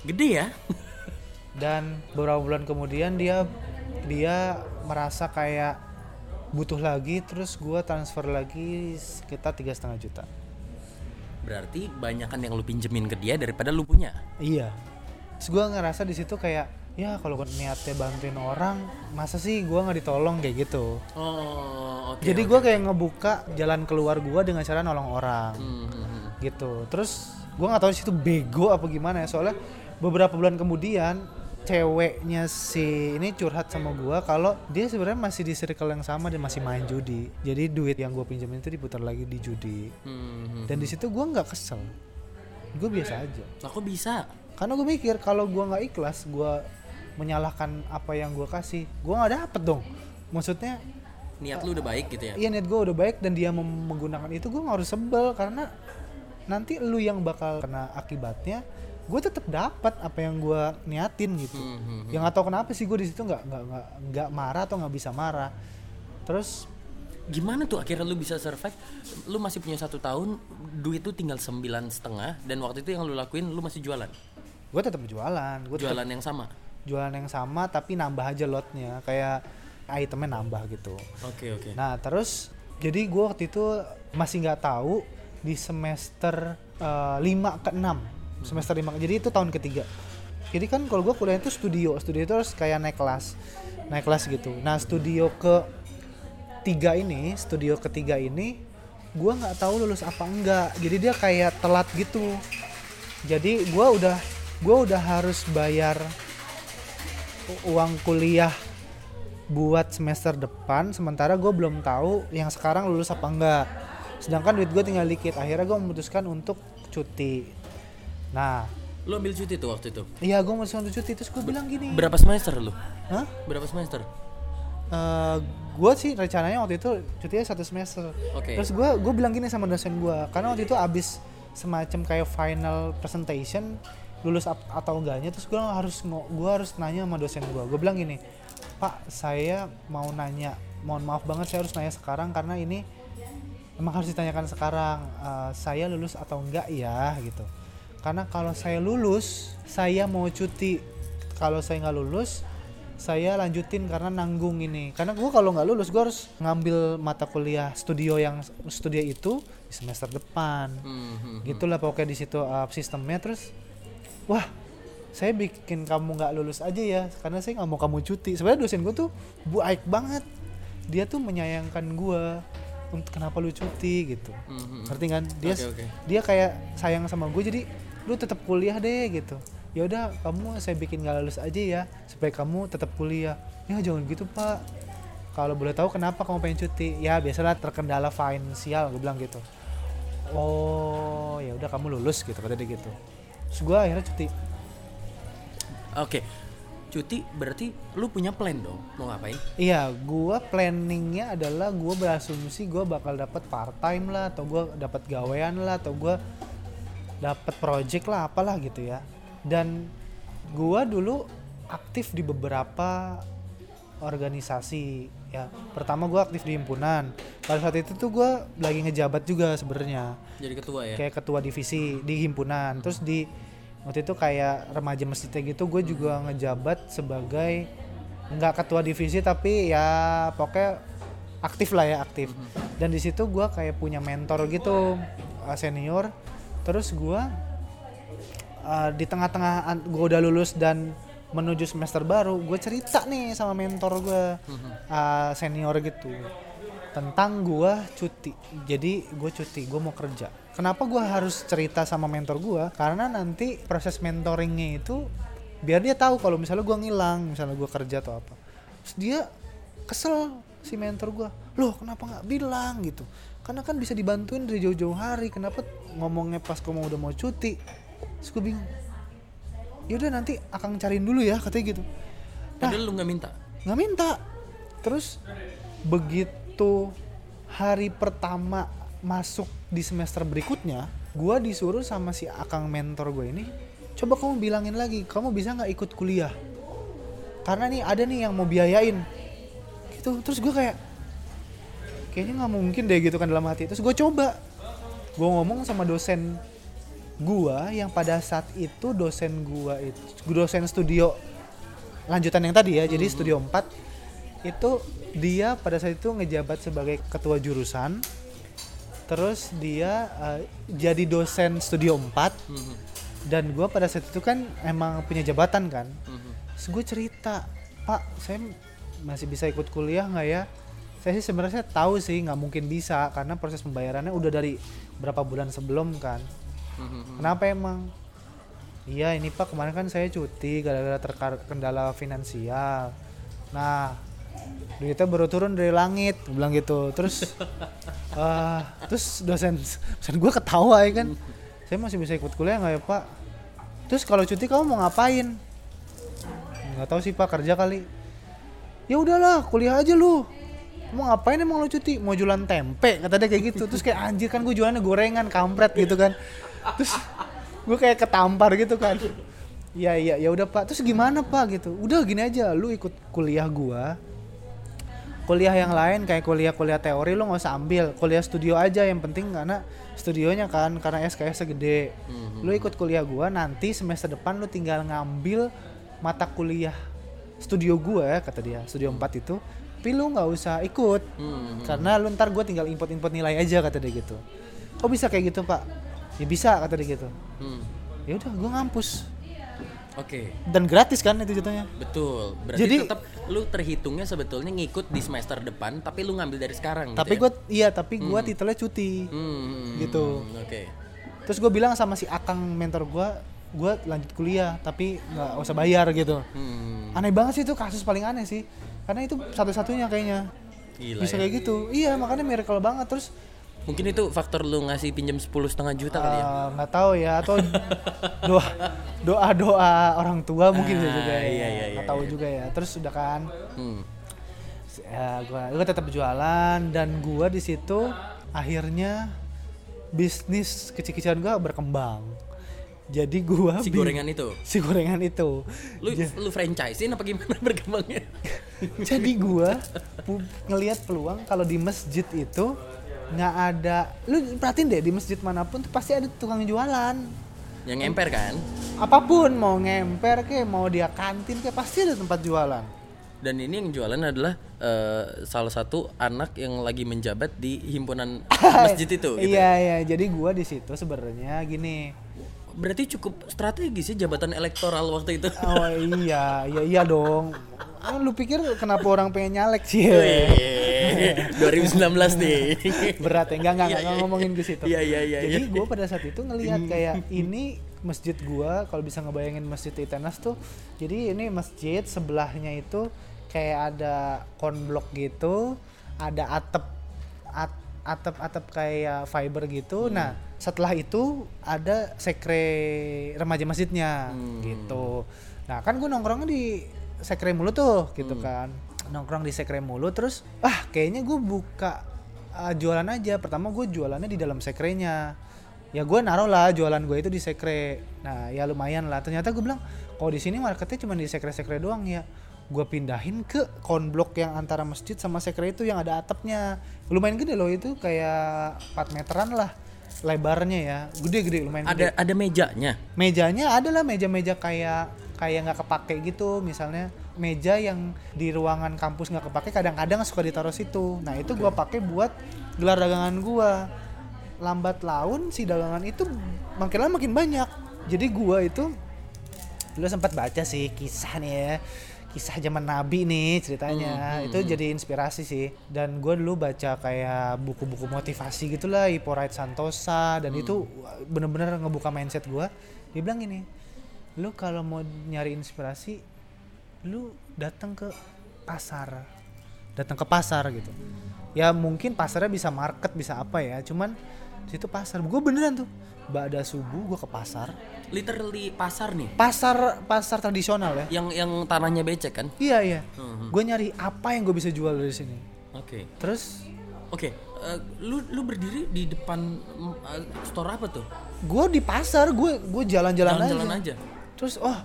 Speaker 1: gede ya
Speaker 2: Dan beberapa bulan kemudian dia dia merasa kayak butuh lagi, terus gua transfer lagi sekitar tiga setengah juta.
Speaker 1: berarti banyakan yang lu pinjemin ke dia daripada lu punya
Speaker 2: Iya. Terus gua ngerasa di situ kayak ya kalau gua niatnya bantuin orang, masa sih gua nggak ditolong kayak gitu.
Speaker 1: oh oke
Speaker 2: Jadi
Speaker 1: oke.
Speaker 2: gua kayak ngebuka jalan keluar gua dengan cara nolong orang.
Speaker 1: Hmm, hmm, hmm.
Speaker 2: gitu terus gua nggak tahu sih itu bego apa gimana ya soalnya beberapa bulan kemudian ceweknya si ini curhat sama gua kalau dia sebenarnya masih di circle yang sama dan masih main judi. Jadi duit yang gue pinjemin itu diputar lagi di judi.
Speaker 1: Hmm, hmm.
Speaker 2: dan di situ gua nggak kesel. Gue biasa aja.
Speaker 1: Lah kok bisa?
Speaker 2: Karena gue mikir kalau gua nggak ikhlas gua menyalahkan apa yang gua kasih gua nggak dapet dong. Maksudnya
Speaker 1: niat lu udah baik gitu ya?
Speaker 2: iya niat gue udah baik dan dia menggunakan itu gue nggak harus sebel karena nanti lu yang bakal kena akibatnya gue tetap dapat apa yang gue niatin gitu.
Speaker 1: Hmm, hmm,
Speaker 2: yang nggak tahu kenapa sih gue di situ nggak nggak nggak marah atau nggak bisa marah. Terus
Speaker 1: Gimana tuh akhirnya lu bisa survive? Lu masih punya satu tahun, duit tuh tinggal sembilan setengah, dan waktu itu yang lu lakuin lu masih jualan,
Speaker 2: gue tetap jualan gue tetap
Speaker 1: jualan yang sama.
Speaker 2: jualan yang sama tapi nambah aja lotnya. Kayak itemnya nambah gitu.
Speaker 1: Oke oke.
Speaker 2: nah terus jadi gue waktu itu masih nggak tahu di semester eh, 5 ke 6 semester 5 jadi itu tahun ketiga. Jadi kan kalau gue kuliah itu studio. Studio itu harus kayak naik kelas. Naik kelas gitu. Nah studio ke tiga ini studio ketiga ini gue nggak tahu lulus apa enggak. Jadi dia kayak telat gitu. Jadi gue udah gue udah harus bayar uang kuliah buat semester depan sementara gue belum tahu yang sekarang lulus apa enggak. Sedangkan duit gue tinggal dikit. Akhirnya gue memutuskan untuk cuti nah
Speaker 1: Lu ambil cuti tuh waktu itu.
Speaker 2: iya gue memutuskan untuk cuti terus gue bilang gini
Speaker 1: Berapa semester lu?
Speaker 2: Hah?
Speaker 1: Berapa semester?
Speaker 2: gue sih rencananya waktu itu cutinya satu semester
Speaker 1: Oke.
Speaker 2: terus gue gue bilang gini sama dosen gue karena waktu itu abis semacam kayak final presentation lulus ap- atau enggaknya terus gue harus gue harus nanya sama dosen gue gue bilang gini pak saya mau nanya mohon maaf banget saya harus nanya sekarang karena ini emang harus ditanyakan sekarang eh, saya lulus atau enggak ya gitu karena kalau saya lulus saya mau cuti. Kalau saya nggak lulus saya lanjutin karena nanggung ini. Karena gue kalau nggak lulus gue harus ngambil mata kuliah studio yang studio itu di semester depan.
Speaker 1: Hmm, hmm.
Speaker 2: gitulah pokoknya di situ uh, sistemnya. Terus wah saya bikin kamu nggak lulus aja ya. Karena saya nggak mau kamu cuti. Sebenarnya dosen gue tuh baik banget. Dia tuh menyayangkan gue untuk kenapa lu cuti gitu.
Speaker 1: Hmm, hmm.
Speaker 2: ngerti kan? Dia
Speaker 1: Oke, oke.
Speaker 2: dia kayak sayang sama gue jadi lu tetap kuliah deh gitu. Ya udah kamu saya bikin nggak lulus aja ya supaya kamu tetap kuliah. Ya jangan gitu pak. Kalau boleh tahu kenapa kamu pengen cuti? Ya biasalah terkendala finansial gue bilang gitu. Oh ya udah kamu lulus gitu kata dia gitu. Terus gue akhirnya cuti.
Speaker 1: Oke. Cuti berarti lu punya plan dong mau ngapain?
Speaker 2: Iya, gua planningnya adalah gua berasumsi gua bakal dapat part time lah, atau gua dapat gawean lah, atau gua dapat project lah, apalah gitu ya. Dan gua dulu aktif di beberapa organisasi ya. Pertama gua aktif di himpunan. Pada saat itu tuh gua lagi ngejabat juga sebenarnya
Speaker 1: Jadi ketua ya.
Speaker 2: kayak ketua divisi di himpunan terus di waktu itu kayak remaja masjidnya gitu gue juga ngejabat sebagai nggak ketua divisi tapi ya pokoknya aktif lah ya aktif dan di situ gue kayak punya mentor gitu uh, senior terus gue uh, di tengah-tengah gue udah lulus dan menuju semester baru gue cerita nih sama mentor gue uh, senior gitu tentang gua cuti. Jadi gue cuti gue mau kerja. Kenapa gua harus cerita sama mentor gua? Karena nanti proses mentoringnya itu biar dia tahu kalau misalnya gua ngilang misalnya gua kerja atau apa. Terus dia kesel si mentor gua. Loh kenapa nggak bilang gitu karena kan bisa dibantuin dari jauh-jauh hari. Kenapa ngomongnya pas kamu udah mau cuti? Terus gue bingung. Yaudah nanti akan cariin dulu ya katanya gitu.
Speaker 1: Padahal lu nggak minta.
Speaker 2: nggak minta. Terus begitu hari pertama masuk di semester berikutnya gua disuruh sama si akang mentor gue ini coba kamu bilangin lagi kamu bisa nggak ikut kuliah? Karena nih ada nih yang mau biayain. Gitu. Terus gue kayak kayaknya nggak mungkin deh gitu kan dalam hati. Terus gue coba. Gue ngomong sama dosen gua yang pada saat itu dosen gua itu dosen studio lanjutan yang tadi ya jadi studio 4 itu dia pada saat itu ngejabat sebagai ketua jurusan. Terus dia eh, jadi dosen studio 4
Speaker 1: Mhm.
Speaker 2: dan gua pada saat itu kan emang punya jabatan kan.
Speaker 1: Mhm.
Speaker 2: terus gue cerita pak saya masih bisa ikut kuliah nggak ya saya sih sebenarnya tahu sih nggak mungkin bisa karena proses pembayarannya udah dari berapa bulan sebelum kan.
Speaker 1: Mhm.
Speaker 2: kenapa emang? Iya ini pak kemarin kan saya cuti gara-gara terkendala finansial. Nah duitnya baru turun dari langit bilang gitu. Terus eh terus dosen dosen gue ketawa ya kan. Saya masih bisa ikut kuliah nggak ya pak? Terus kalau cuti kamu mau ngapain? Nggak tahu sih pak kerja kali. Ya udahlah kuliah aja lu mau ngapain emang lu cuti? Mau jualan tempe kata dia kayak gitu. Terus kayak anjir kan gue jualannya gorengan kampret gitu kan. Terus gue kayak ketampar gitu kan. Ya iya ya udah pak. Terus gimana pak gitu. Udah gini aja. Lu ikut kuliah gua. Kuliah yang lain kayak kuliah-kuliah teori lu nggak usah ambil. Kuliah studio aja. Yang penting karena studionya kan karena SKS gede. Lu ikut kuliah gua nanti semester depan lu tinggal ngambil mata kuliah studio gua ya kata dia. Studio 4 itu tapi lu nggak usah ikut
Speaker 1: Hmm.
Speaker 2: karena lu ntar gue tinggal import-import nilai aja kata dia gitu kok bisa kayak gitu pak ya bisa kata dia gitu
Speaker 1: Hmm.
Speaker 2: ya udah gue ngampus
Speaker 1: Oke,
Speaker 2: dan gratis kan itu jatuhnya
Speaker 1: betul. Berarti
Speaker 2: Jadi-
Speaker 1: tetap lu terhitungnya sebetulnya ngikut di semester depan, tapi lu ngambil dari sekarang.
Speaker 2: tapi
Speaker 1: gitu
Speaker 2: gue iya tapi gue titelnya cuti
Speaker 1: ya? Hmm,
Speaker 2: gitu.
Speaker 1: Oke.
Speaker 2: terus gue bilang sama si akang mentor gue gue lanjut kuliah tapi nggak usah bayar gitu
Speaker 1: Hmm.
Speaker 2: aneh banget sih itu kasus paling aneh sih karena itu satu-satunya kayaknya
Speaker 1: Gila
Speaker 2: bisa
Speaker 1: ya.
Speaker 2: kayak gitu iya makanya miracle banget terus
Speaker 1: Mungkin itu faktor lu ngasih pinjam sepuluh setengah juta kali ya.
Speaker 2: eh, nggak tahu ya atau doa doa doa orang tua mungkin bisa
Speaker 1: Ah,
Speaker 2: juga ya
Speaker 1: iya, iya,
Speaker 2: nggak
Speaker 1: iya,
Speaker 2: tahu
Speaker 1: iya.
Speaker 2: juga ya terus udah kan
Speaker 1: Hmm.
Speaker 2: ya gua gua tetap jualan dan gua di situ akhirnya bisnis kecil-kecilan gua berkembang jadi gua
Speaker 1: Si gorengan itu.
Speaker 2: si gorengan itu
Speaker 1: Lu lu franchise apa gimana berkembangnya?
Speaker 2: jadi gua ngelihat peluang kalau di masjid itu nggak ada lu perhatiin deh di masjid mana pun tuh pasti ada tukang jualan
Speaker 1: Yang emper kan?
Speaker 2: apa pun mau ngemper ke mau dia kantin ke pasti ada tempat jualan
Speaker 1: Dan ini yang jualan adalah eh, salah satu anak yang lagi menjabat di himpunan masjid itu. Gitu.
Speaker 2: iya iya jadi gua di situ sebenarnya gini
Speaker 1: Berarti cukup strategis ya jabatan elektoral waktu itu.
Speaker 2: oh iya iya iya dong Ah, lu pikir kenapa orang pengen nyalek sih
Speaker 1: Wih, 2019 nih.
Speaker 2: berat ya enggak enggak,
Speaker 1: Iya,
Speaker 2: enggak
Speaker 1: iya.
Speaker 2: ngomongin ke situ
Speaker 1: Iya, iya, iya,
Speaker 2: jadi
Speaker 1: iya.
Speaker 2: gue pada saat itu ngelihat kayak ini masjid gua kalau bisa ngebayangin masjid Itenas tuh jadi ini masjid sebelahnya itu kayak ada konblok gitu ada atap at- atap atap kayak fiber gitu
Speaker 1: Hmm.
Speaker 2: nah setelah itu ada sekre remaja masjidnya
Speaker 1: Hmm.
Speaker 2: gitu. Nah kan gue nongkrongnya di sekre mulu tuh gitu
Speaker 1: Hmm.
Speaker 2: kan. Nongkrong di sekre mulu terus ah kayaknya gue buka uh, jualan aja. Pertama gue jualannya di dalam sekrenya. Ya gue naruh lah jualan gue itu di sekre. Nah ya lumayan lah. Ternyata gue bilang kalau di sini marketnya cuma di sekre-sekre doang ya. Gue pindahin ke konblok yang antara masjid sama sekre itu yang ada atapnya. Lumayan gede loh itu kayak 4 meteran lah lebarnya ya. Gede-gede lumayan gede.
Speaker 1: ada ada mejanya.
Speaker 2: mejanya adalah meja-meja kayak kayak nggak kepake gitu. Misalnya meja yang di ruangan kampus nggak kepake kadang-kadang suka ditaruh situ. Nah itu gua pakai buat gelar dagangan gua. Lambat laun si dagangan itu makin lama makin banyak. Jadi gua itu dulu sempat baca sih kisah nih ya kisah zaman nabi nih ceritanya. Itu jadi inspirasi sih. Dan gue dulu baca kayak buku-buku motivasi gitulah Iporite Santosa dan itu bener-bener ngebuka mindset gue dia bilang gini lu kalau mau nyari inspirasi lu datang ke pasar datang ke pasar gitu. Ya mungkin pasarnya bisa market bisa apa ya cuman situ pasar. Gue beneran tuh Bada subuh gue ke pasar
Speaker 1: Literally pasar nih.
Speaker 2: pasar pasar tradisional ya
Speaker 1: Yang yang tanahnya becek kan?
Speaker 2: iya iya
Speaker 1: Mhm.
Speaker 2: gue nyari apa yang gue bisa jual dari sini
Speaker 1: Oke.
Speaker 2: terus
Speaker 1: Oke, eh, lu lu berdiri di depan eh, store apa tuh?
Speaker 2: gue di pasar gue gue jalan-jalan aja.
Speaker 1: Jalan-jalan aja.
Speaker 2: terus oh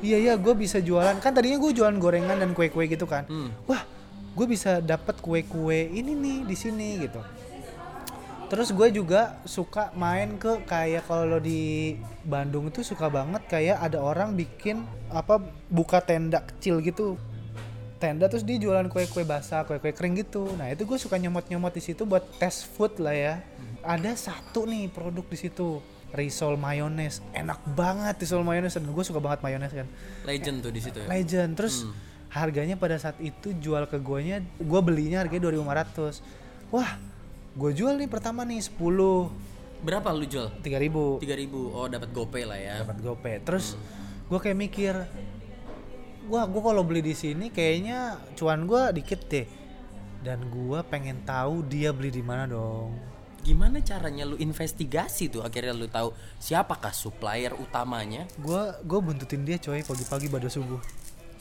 Speaker 2: iya iya gue bisa jualan kan tadinya gue jualan gorengan dan kue-kue gitu kan
Speaker 1: Hmm.
Speaker 2: wah gue bisa dapat kue-kue ini nih di sini gitu terus gue juga suka main ke kayak kalau di Bandung itu suka banget kayak ada orang bikin apa buka tenda kecil gitu. Tenda terus dia jualan kue-kue basah kue-kue kering gitu. Nah itu gue suka nyomot-nyomot di situ buat test food lah ya. Ada satu nih produk di situ risol mayones. Enak banget risol mayones. Dan gue suka banget mayones kan.
Speaker 1: Legend tuh di situ ya.
Speaker 2: legend. Terus harganya pada saat itu jual ke guanya gue belinya harganya 2500 wah gue jual nih pertama nih 10
Speaker 1: Berapa lu jual?
Speaker 2: 3000
Speaker 1: 3000. Oh, dapat GoPay lah ya.
Speaker 2: dapat gopay terus gue kayak mikir wah gue kalau beli di sini kayaknya cuan gue dikit deh dan gue pengen tahu dia beli di mana dong
Speaker 1: Gimana caranya lu investigasi tuh akhirnya lu tahu siapakah supplier utamanya?
Speaker 2: gue gue buntutin dia coy pagi-pagi pada subuh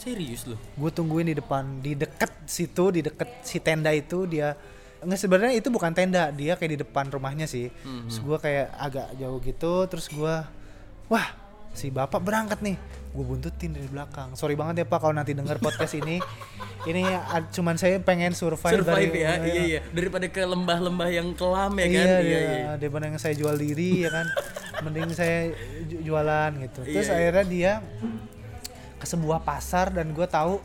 Speaker 1: Serius lu?
Speaker 2: gue tungguin di depan di deket situ di deket si tenda itu dia nggak sebenarnya itu bukan tenda dia kayak di depan rumahnya sih. Terus gue kayak agak jauh gitu terus gue wah si bapak berangkat nih. Gue buntutin dari belakang. Sorry banget ya pak kalau nanti denger podcast ini. Ini cuman saya pengen survive,
Speaker 1: Survive
Speaker 2: dari
Speaker 1: ya, iya. Iya. Daripada ke lembah-lembah yang kelam ya kan.
Speaker 2: iya,
Speaker 1: Iya.
Speaker 2: iya,
Speaker 1: iya.
Speaker 2: daripada yang saya jual diri ya kan? Mending saya ju- jualan gitu. Terus
Speaker 1: Iya, iya.
Speaker 2: akhirnya dia ke sebuah pasar dan gue tahu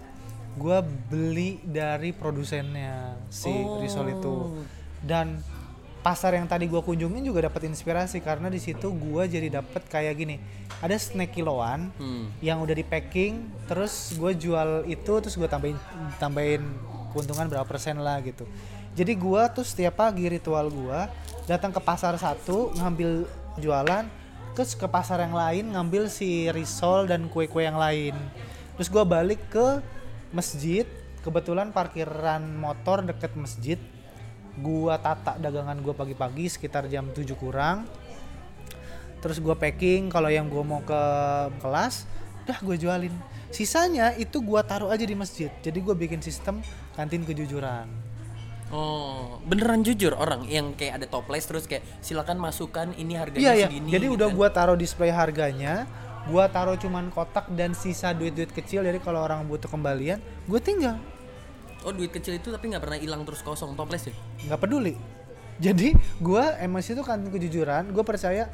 Speaker 2: gue beli dari produsennya si
Speaker 1: Oh.
Speaker 2: risol itu dan pasar yang tadi gue kunjungin juga dapat inspirasi karena di situ gue jadi dapat kayak gini ada snack kiloan
Speaker 1: Hmm.
Speaker 2: yang udah di packing terus gue jual itu terus gue tambahin tambahin keuntungan berapa persen lah gitu jadi gue tuh setiap pagi ritual gue datang ke pasar satu ngambil jualan terus ke pasar yang lain ngambil si risol dan kue-kue yang lain terus gue balik ke masjid kebetulan parkiran motor deket masjid gua tata dagangan gua pagi-pagi sekitar jam 7 kurang terus gua packing kalau yang gua mau ke kelas udah gue jualin sisanya itu gua taruh aja di masjid jadi gua bikin sistem kantin kejujuran
Speaker 1: Oh, beneran jujur orang yang kayak ada toples terus kayak silakan masukkan ini harganya
Speaker 2: iya iya
Speaker 1: segini.
Speaker 2: jadi
Speaker 1: gitu
Speaker 2: udah
Speaker 1: kan.
Speaker 2: gua taruh display harganya gua taruh cuman kotak dan sisa duit-duit kecil jadi kalau orang butuh kembalian gue tinggal
Speaker 1: Oh, duit kecil itu tapi nggak pernah hilang terus kosong toples ya?
Speaker 2: nggak peduli jadi gua emang situ kantin kejujuran gue percaya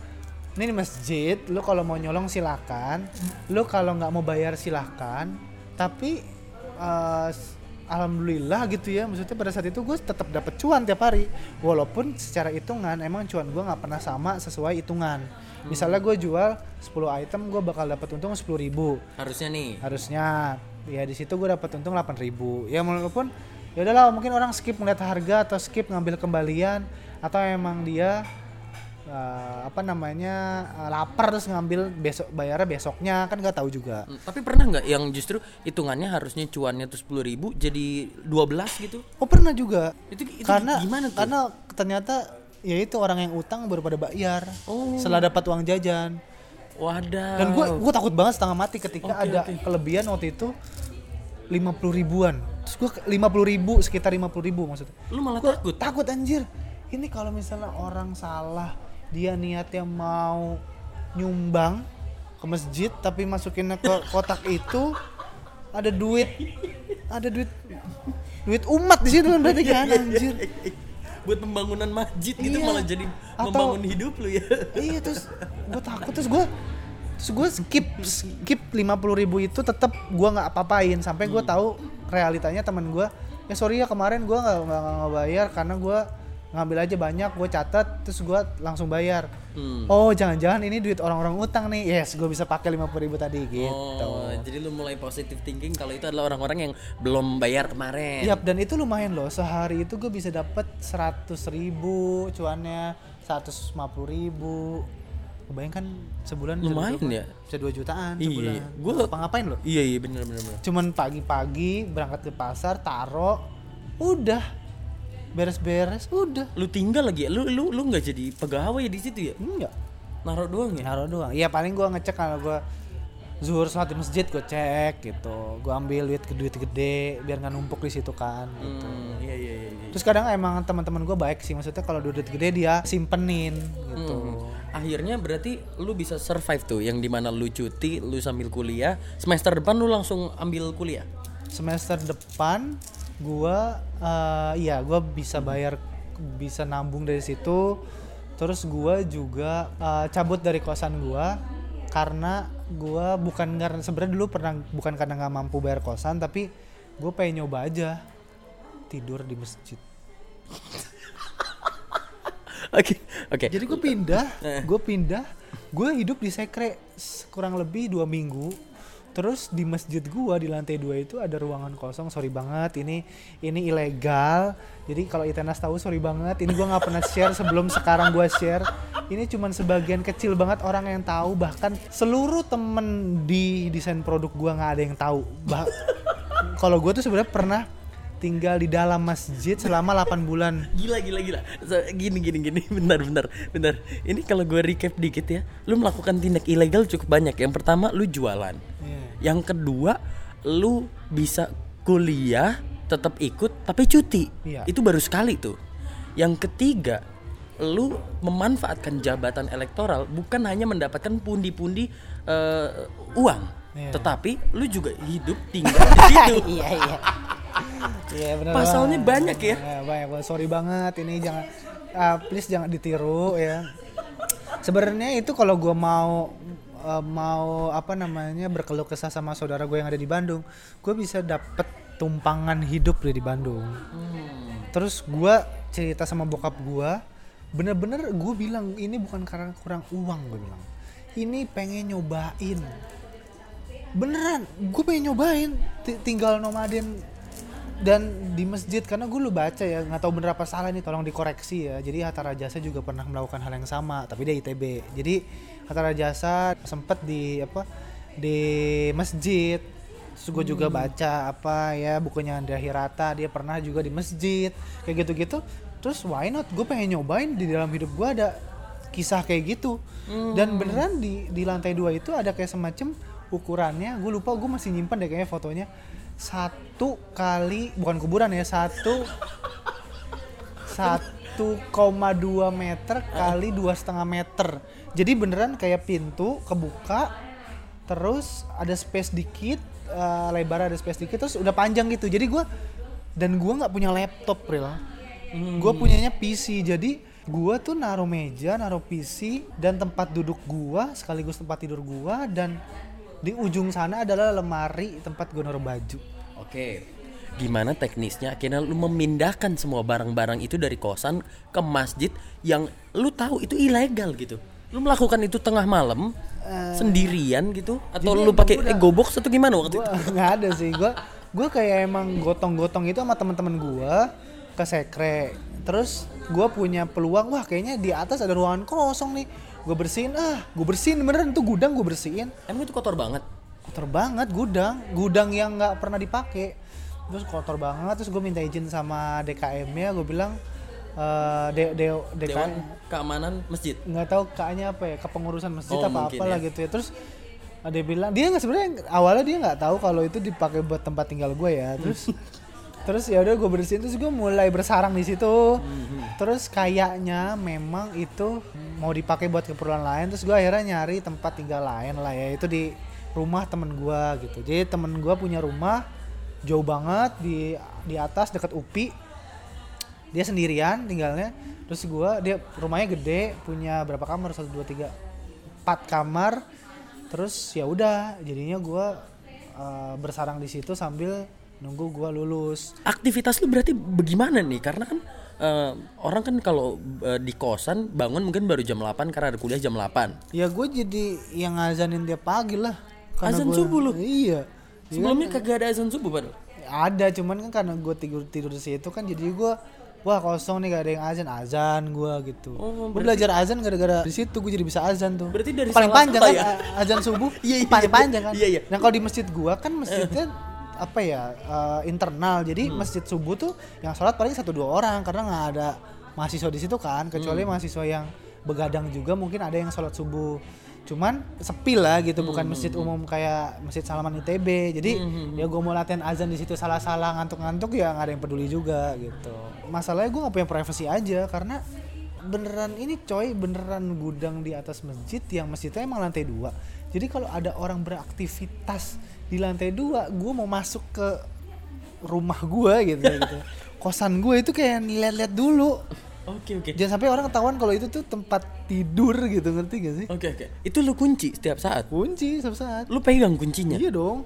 Speaker 2: ini di masjid lu kalau mau nyolong silakan lu kalau nggak mau bayar silakan tapi s- alhamdulillah gitu ya maksudnya pada saat itu gue tetap dapat cuan tiap hari. Walaupun secara hitungan emang cuan gue nggak pernah sama sesuai hitungan. Misalnya gue jual 10 item gue bakal dapat untung 10.000 ribu.
Speaker 1: Harusnya nih.
Speaker 2: harusnya. Ya di situ gue dapat untung 8000 ya walaupun ya udahlah mungkin orang skip melihat harga atau skip ngambil kembalian atau emang dia eh, apa namanya eh, lapar terus ngambil besok bayarnya besoknya kan nggak tahu juga
Speaker 1: Hmm, Tapi pernah nggak yang justru hitungannya harusnya cuannya tuh sepuluh ribu jadi 12 gitu?
Speaker 2: oh pernah juga
Speaker 1: Itu, itu
Speaker 2: karena
Speaker 1: gimana tuh?
Speaker 2: karena ternyata ya itu orang yang utang baru pada bayar
Speaker 1: Oh.
Speaker 2: setelah dapat uang jajan
Speaker 1: Wadah.
Speaker 2: dan gue gue takut banget setengah mati ketika
Speaker 1: Oke,
Speaker 2: ada
Speaker 1: oke.
Speaker 2: kelebihan waktu itu 50 ribuan terus gue 50 ribu sekitar 50 ribu maksudnya
Speaker 1: lu malah
Speaker 2: Gua
Speaker 1: takut.
Speaker 2: takut anjir ini kalau misalnya orang salah dia niatnya mau nyumbang ke masjid tapi masukinnya ke kotak itu ada duit. Ada duit duit umat di situ kan berarti kan anjir.
Speaker 1: Buat pembangunan masjid gitu
Speaker 2: Iya.
Speaker 1: malah jadi
Speaker 2: Atau-
Speaker 1: membangun hidup lu ya.
Speaker 2: iya terus gue takut terus gue terus gue skip skip 50 ribu itu tetap gue nggak apa-apain. Sampai gue tahu realitanya teman gue ya sorry ya kemarin gue nggak nggak bayar karena gue ngambil aja banyak gue catat terus gue langsung bayar
Speaker 1: Hmm.
Speaker 2: oh jangan-jangan ini duit orang-orang utang nih yes gue bisa pakai 50 ribu tadi gitu
Speaker 1: Oh, jadi lu mulai positive thinking kalau itu adalah orang-orang yang belum bayar kemarin.
Speaker 2: Yap, dan itu lumayan loh. Sehari itu gue bisa dapat 100 ribu cuannya 150 ribu. Kebayangkan sebulan bisa
Speaker 1: Lumayan
Speaker 2: berapa?
Speaker 1: ya?
Speaker 2: Bisa 2 jutaan
Speaker 1: Iya,
Speaker 2: sebulan.
Speaker 1: gua-
Speaker 2: apa ngapain loh?
Speaker 1: Iya iya bener bener bener.
Speaker 2: Cuman pagi-pagi berangkat ke pasar, taro, udah beres-beres, udah.
Speaker 1: Lu tinggal lagi, ya? lu lu lu nggak jadi pegawai di situ ya?
Speaker 2: Enggak.
Speaker 1: Naruh doang ya?
Speaker 2: Naruh doang. Iya paling gue ngecek kalau gue zuhur sholat di masjid gue cek gitu. Gue ambil duit duit gede biar nggak numpuk di situ kan. Gitu.
Speaker 1: Hmm, iya iya iya. iya.
Speaker 2: Terus kadang emang teman-teman gue baik sih maksudnya kalau duit gede dia simpenin gitu.
Speaker 1: Hmm. Akhirnya berarti lu bisa survive tuh yang di mana lu cuti, lu sambil kuliah, semester depan lu langsung ambil kuliah.
Speaker 2: Semester depan gua eh, iya gua bisa bayar bisa nambung dari situ. Terus gua juga eh, cabut dari kosan gua karena gua bukan karena sebenarnya dulu pernah bukan karena nggak mampu bayar kosan tapi gue pengen nyoba aja tidur di masjid.
Speaker 1: Oke, oke.
Speaker 2: Jadi gue pindah,
Speaker 1: Eh.
Speaker 2: gue pindah, gue hidup di sekre kurang lebih dua minggu. Terus di masjid gua di lantai dua itu ada ruangan kosong. Sorry banget, ini ini ilegal. Jadi kalau Itenas tahu sorry banget. Ini gua nggak pernah share sebelum sekarang gua share. Ini cuman sebagian kecil banget orang yang tahu. Bahkan seluruh temen di desain produk gua nggak ada yang tahu. Bah- kalau gua tuh sebenarnya pernah tinggal di dalam masjid selama 8 bulan.
Speaker 1: Gila gila gila. So, gini gini gini. Bentar bentar bentar. Ini kalau gue recap dikit ya, lu melakukan tindak ilegal cukup banyak. Yang pertama lu jualan.
Speaker 2: Iya.
Speaker 1: Yang kedua lu bisa kuliah tetap ikut tapi cuti.
Speaker 2: Iya.
Speaker 1: Itu baru sekali tuh. Yang ketiga lu memanfaatkan jabatan elektoral bukan hanya mendapatkan pundi-pundi eh, uang,
Speaker 2: Iya.
Speaker 1: tetapi lu juga hidup tinggal di situ.
Speaker 2: iya iya iya benar
Speaker 1: Pasalnya
Speaker 2: banget.
Speaker 1: banyak ya.
Speaker 2: Ya, banyak banget sorry banget ini jangan ah, please jangan ditiru ya sebenarnya itu kalau gue mau eh, mau apa namanya berkeluh kesah sama saudara gue yang ada di Bandung gue bisa dapet tumpangan hidup dari di Bandung terus gue cerita sama bokap gue bener-bener gue bilang ini bukan karena kurang uang gue bilang ini pengen nyobain beneran gue pengen nyobain. Ti- tinggal nomaden dan di masjid karena gue lu baca ya nggak tahu bener apa salah nih tolong dikoreksi ya. Jadi Hatta Rajasa juga pernah melakukan hal yang sama tapi dia ITB jadi Hatta Rajasa sempet di apa di masjid. Terus gue juga baca apa ya bukunya Andrea Hirata dia pernah juga di masjid kayak gitu-gitu. Terus why not gue pengen nyobain di dalam hidup gue ada kisah kayak gitu. Dan beneran di di lantai dua itu ada kayak semacam ukurannya gue lupa gue masih nyimpan deh kayaknya fotonya. Satu kali bukan kuburan ya satu 1,2 meter kali dua setengah meter. Jadi beneran kayak pintu kebuka terus ada space dikit eh, lebar ada space dikit terus udah panjang gitu. Jadi gua dan gua nggak punya laptop real gue punyanya PC jadi gua tuh naruh meja naruh PC dan tempat duduk gua sekaligus tempat tidur gua dan di ujung sana adalah lemari tempat gua naruh baju
Speaker 1: Oke. Gimana teknisnya akhirnya lu memindahkan semua barang-barang itu dari kosan ke masjid yang lu tahu itu ilegal gitu. Lu melakukan itu tengah malam sendirian gitu atau lu pakai ego box atau gimana waktu
Speaker 2: gua
Speaker 1: itu?
Speaker 2: nggak ada sih gua gua kayak emang gotong-gotong itu sama teman-teman gua ke sekre terus gua punya peluang wah kayaknya di atas ada ruangan kosong nih gue bersihin. Ah gue bersihin. Beneran itu gudang gue bersihin.
Speaker 1: Emang itu kotor banget.
Speaker 2: kotor banget gudang. Gudang yang nggak pernah dipakai. Terus kotor banget. Terus gue minta izin sama DKM nya gue bilang eh de, de,
Speaker 1: Dewan Keamanan Masjid.
Speaker 2: nggak tahu kakaknya apa ya kepengurusan masjid
Speaker 1: Oh,
Speaker 2: apa apalah
Speaker 1: ya.
Speaker 2: gitu ya. Terus ada bilang dia nggak sebenarnya awalnya dia nggak tahu kalau itu dipakai buat tempat tinggal gue ya. Terus terus ya udah gue bersihin terus gue mulai bersarang di situ. Terus kayaknya memang itu mau dipakai buat keperluan lain terus gue akhirnya nyari tempat tinggal lain lah ya. Itu di rumah temen gue gitu. Jadi temen gue punya rumah jauh banget di di atas dekat UPI dia sendirian tinggalnya. Terus gua dia rumahnya gede punya berapa kamar? Satu dua tiga empat kamar. Terus ya udah jadinya gua eh, bersarang di situ sambil nunggu gua lulus
Speaker 1: Aktivitas lu berarti bagaimana nih? Karena kan eh, orang kan kalau eh, di kosan bangun mungkin baru jam 8 karena ada kuliah jam 8.
Speaker 2: ya gue jadi yang ngazanin tiap pagi lah
Speaker 1: Azan
Speaker 2: gua-
Speaker 1: subuh lu?
Speaker 2: iya
Speaker 1: Sebelumnya kagak ada azan subuh padahal.
Speaker 2: ada cuman kan karena gue tidur tidur di situ kan jadi gue wah kosong nih gak ada yang azan azan gue gitu
Speaker 1: Oh,
Speaker 2: gue belajar azan gara-gara di situ gue jadi bisa azan tuh
Speaker 1: Berarti dari
Speaker 2: paling panjang kan
Speaker 1: ya?
Speaker 2: a- azan subuh
Speaker 1: Iya, iya,
Speaker 2: paling
Speaker 1: iya.
Speaker 2: panjang kan
Speaker 1: Iya, iya.
Speaker 2: nah kalau di masjid gue kan masjidnya apa ya eh, internal. Jadi
Speaker 1: Hmm.
Speaker 2: masjid subuh tuh yang sholat paling satu dua orang karena nggak ada mahasiswa di situ kan kecuali
Speaker 1: Hmm.
Speaker 2: mahasiswa yang begadang juga mungkin ada yang sholat subuh. Cuman sepi lah gitu bukan
Speaker 1: Hmm,
Speaker 2: masjid umum kayak masjid Salaman ITB jadi ya gue mau latihan azan di situ salah-salah ngantuk-ngantuk ya nggak ada yang peduli juga gitu. Masalahnya gue nggak punya privacy aja karena beneran ini coy beneran gudang di atas masjid yang masjidnya emang lantai dua. Jadi kalau ada orang beraktivitas di lantai dua gue mau masuk ke rumah gue gitu gitu kosan gue itu kayak lihat-lihat dulu
Speaker 1: Oke oke.
Speaker 2: jangan sampai orang ketahuan kalau itu tuh tempat tidur gitu ngerti gak sih
Speaker 1: Oke oke. Itu lu kunci setiap saat.
Speaker 2: kunci setiap saat
Speaker 1: Lu pegang kuncinya.
Speaker 2: iya dong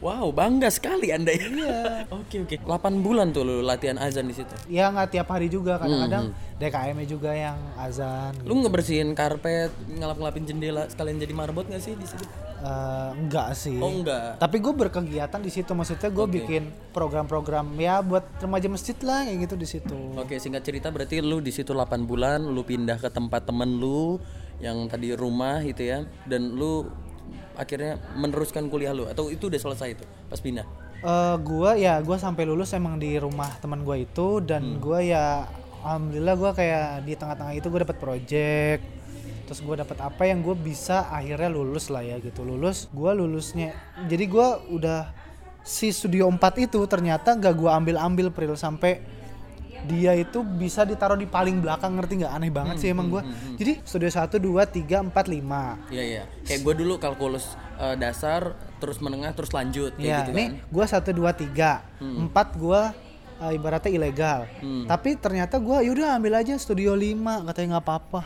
Speaker 1: Wow, bangga sekali Anda ya.
Speaker 2: Iya.
Speaker 1: Oke oke. 8 bulan tuh lu latihan azan di situ.
Speaker 2: ya nggak tiap hari juga kadang-kadang DKM -nya juga yang azan gitu.
Speaker 1: Lu ngebersihin karpet, ngelap-ngelapin jendela sekalian jadi marbot gak sih di situ?
Speaker 2: Eh, enggak sih
Speaker 1: Oh enggak.
Speaker 2: tapi gue berkegiatan di situ maksudnya gue
Speaker 1: Oke.
Speaker 2: bikin program-program ya buat remaja masjid lah kayak gitu di situ
Speaker 1: Oke, singkat cerita berarti lu di situ 8 bulan, lu pindah ke tempat temen lu yang tadi rumah gitu ya dan lu akhirnya meneruskan kuliah lu? Atau itu udah selesai itu pas pindah.
Speaker 2: Eh gua ya gua sampai lulus emang di rumah teman gua itu dan gua ya alhamdulillah gua kayak di tengah-tengah itu gua dapat project. Terus gua dapat apa yang gue bisa akhirnya lulus lah ya gitu. Lulus gua lulusnya jadi gua udah si studio 4 itu ternyata gak gua ambil ambil pril sampai dia itu bisa ditaruh di paling belakang ngerti nggak aneh banget sih emang gua jadi studio 1 2 3 4 5
Speaker 1: Iya iya. Kayak gue dulu kalkulus eh, dasar, terus menengah, terus lanjut kayak
Speaker 2: ya
Speaker 1: gitu
Speaker 2: ini
Speaker 1: kan.
Speaker 2: gua 1 2 3 empat gua eh, ibaratnya ilegal
Speaker 1: Hmm.
Speaker 2: tapi ternyata gua yaudah ambil aja studio 5 katanya nggak apa-apa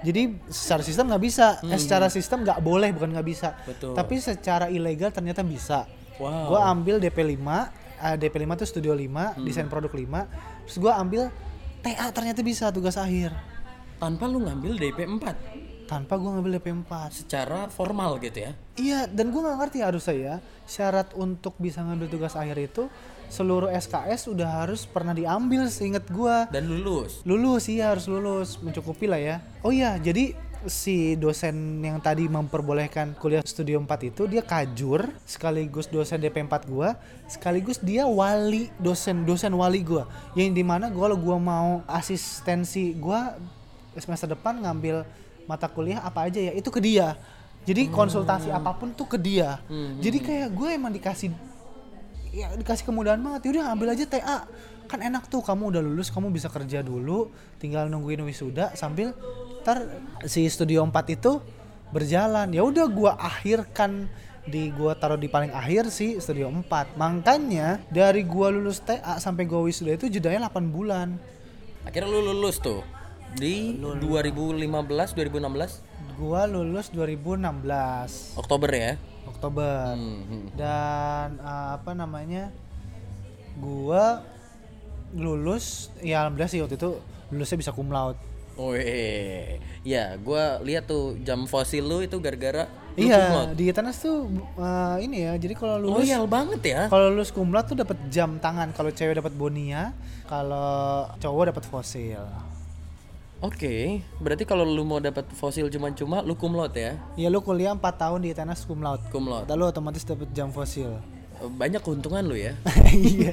Speaker 2: jadi secara sistem nggak bisa eh, secara sistem nggak boleh bukan nggak bisa
Speaker 1: Hmm. Betul.
Speaker 2: tapi secara ilegal ternyata bisa
Speaker 1: Wow.
Speaker 2: gua ambil DP 5 eh, DP 5 tuh studio 5
Speaker 1: Hmm.
Speaker 2: desain produk 5 terus gua ambil TA ternyata bisa tugas akhir
Speaker 1: Tanpa lu ngambil DP 4
Speaker 2: tanpa gua ngambil DP 4
Speaker 1: secara formal gitu ya.
Speaker 2: Iya, dan gue nggak ngerti harus saya syarat untuk bisa ngambil tugas akhir itu seluruh SKS udah harus pernah diambil seinget gue.
Speaker 1: Dan lulus.
Speaker 2: Lulus iya harus lulus, mencukupi lah ya. Oh iya, jadi si dosen yang tadi memperbolehkan kuliah studio 4 itu dia kajur sekaligus dosen DP 4 gua sekaligus dia wali dosen dosen wali gua. Yang di mana gua kalau gua mau asistensi gua semester depan ngambil mata kuliah apa aja ya itu ke dia. Jadi konsultasi apa pun tuh ke dia. Jadi kayak gue emang dikasih ya dikasih kemudahan banget. Yaudah ambil aja TA kan enak tuh kamu udah lulus kamu bisa kerja dulu tinggal nungguin wisuda sambil ntar si studio 4 itu berjalan. Ya udah gua akhirkan di gua taruh di paling akhir si studio 4 makanya dari gua lulus TA sampai gua wisuda itu jedanya 8 bulan.
Speaker 1: Akhirnya lu lulus tuh? Di 2015 2016
Speaker 2: gua lulus 2016
Speaker 1: Oktober ya.
Speaker 2: Oktober.
Speaker 1: Hmm.
Speaker 2: dan uh, apa namanya gua lulus ya alhamdulillah sih waktu itu lulusnya bisa cum laude.
Speaker 1: Wih, ya gua lihat tuh jam fosil lu itu gara-gara
Speaker 2: iya di Etanas tuh uh, ini ya jadi kalau lulus
Speaker 1: Loyal banget ya.
Speaker 2: kalau lulus cum laude tuh dapat jam tangan. Kalau cewek dapat bonia kalau cowok dapat fosil.
Speaker 1: Oke, berarti kalau lu mau dapat fosil cuma-cuma lu laude ya.
Speaker 2: ya lu kuliah 4 tahun di Etanas cum laude.
Speaker 1: Cum laude.
Speaker 2: Kata lu otomatis dapat jam fosil
Speaker 1: Banyak keuntungan lu ya.
Speaker 2: iya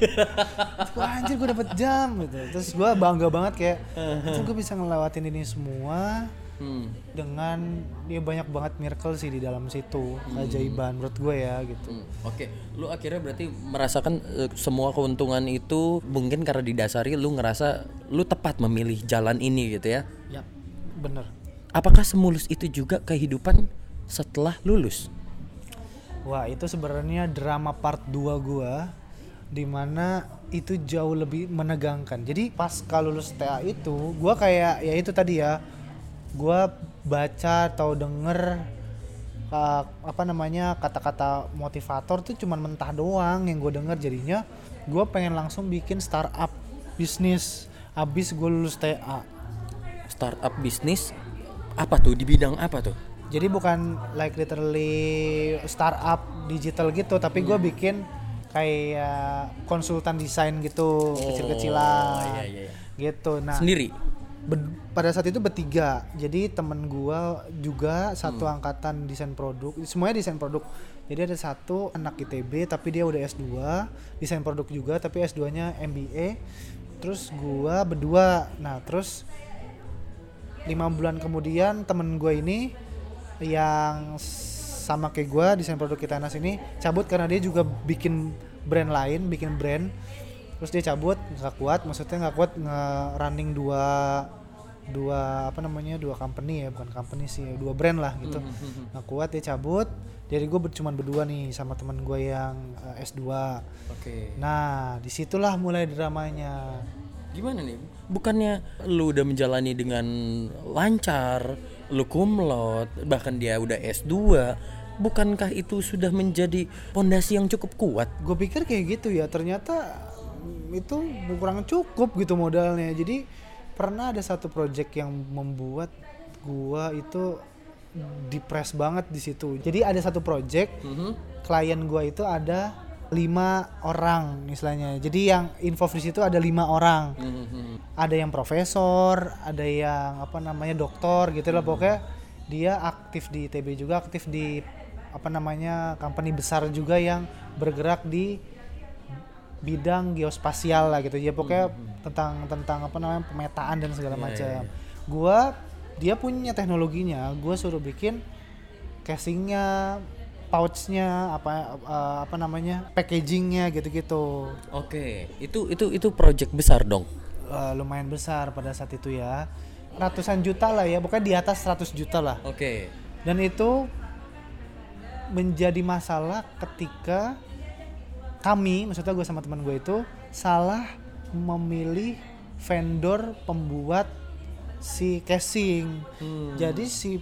Speaker 2: anjir gue dapet jam gitu terus gue bangga banget kayak terus gue bisa ngelewatin ini semua
Speaker 1: Hmm.
Speaker 2: dengan dia banyak banget miracle sih di dalam situ keajaiban menurut gue ya gitu
Speaker 1: Hmm, Oke, lu akhirnya berarti merasakan eh, semua keuntungan itu mungkin karena didasari lu ngerasa lu tepat memilih jalan ini gitu ya.
Speaker 2: ya bener
Speaker 1: Apakah semulus itu juga kehidupan setelah lulus?
Speaker 2: Wah itu sebenarnya drama part 2 gue di mana itu jauh lebih menegangkan. Jadi pas kalau lulus TA itu gue kayak ya itu tadi ya gue baca atau denger uh, apa namanya kata-kata motivator tuh cuman mentah doang yang gue denger. Jadinya gue pengen langsung bikin startup bisnis abis gue lulus TA
Speaker 1: Startup bisnis? Apa tuh? Di bidang apa tuh?
Speaker 2: Jadi bukan like literally startup digital gitu tapi gue bikin kayak konsultan desain gitu kecil-kecilan
Speaker 1: iya, iya, iya.
Speaker 2: gitu. Nah
Speaker 1: Sendiri.
Speaker 2: Pada saat itu bertiga. Jadi temen gua juga satu angkatan desain produk semuanya desain produk. Jadi ada satu anak ITB tapi dia udah S2 desain produk juga tapi S2 nya MBA terus gua berdua. Nah terus lima bulan kemudian temen gue ini yang sama kayak gua desain produk kita Nas ini cabut karena dia juga bikin brand lain bikin brand. Terus dia cabut nggak kuat maksudnya nggak kuat nge-running dua dua apa namanya dua company ya bukan company sih dua brand lah gitu. Nggak kuat dia cabut. Jadi gue cuma berdua nih sama teman gue yang eh, S2
Speaker 1: Oke.
Speaker 2: nah di situlah mulai dramanya.
Speaker 1: Gimana nih? Bukannya lu udah menjalani dengan lancar, lu laude, bahkan dia udah S2, bukankah itu sudah menjadi pondasi yang cukup kuat?
Speaker 2: gue pikir kayak gitu ya ternyata mm, itu kurang cukup gitu modalnya. Jadi pernah ada satu project yang membuat gua itu depres banget di situ. Jadi ada satu project klien gua itu ada lima orang istilahnya. Jadi yang info di situ ada lima orang. Ada yang profesor ada yang apa namanya doktor gitu lah. Pokoknya dia aktif di ITB juga aktif di apa namanya company besar juga yang bergerak di bidang geospasial lah gitu. Ya pokoknya tentang tentang apa namanya pemetaan dan segala macam. gua dia punya teknologinya. Gua suruh bikin casingnya pouchnya apa eh, apa namanya packagingnya gitu-gitu.
Speaker 1: Oke, itu itu itu project besar dong.
Speaker 2: Eh, lumayan besar pada saat itu ya. Ratusan juta lah ya bukan di atas 100 juta lah.
Speaker 1: Oke.
Speaker 2: dan itu menjadi masalah ketika kami maksudnya gue sama teman gue itu salah memilih vendor pembuat si casing. Jadi si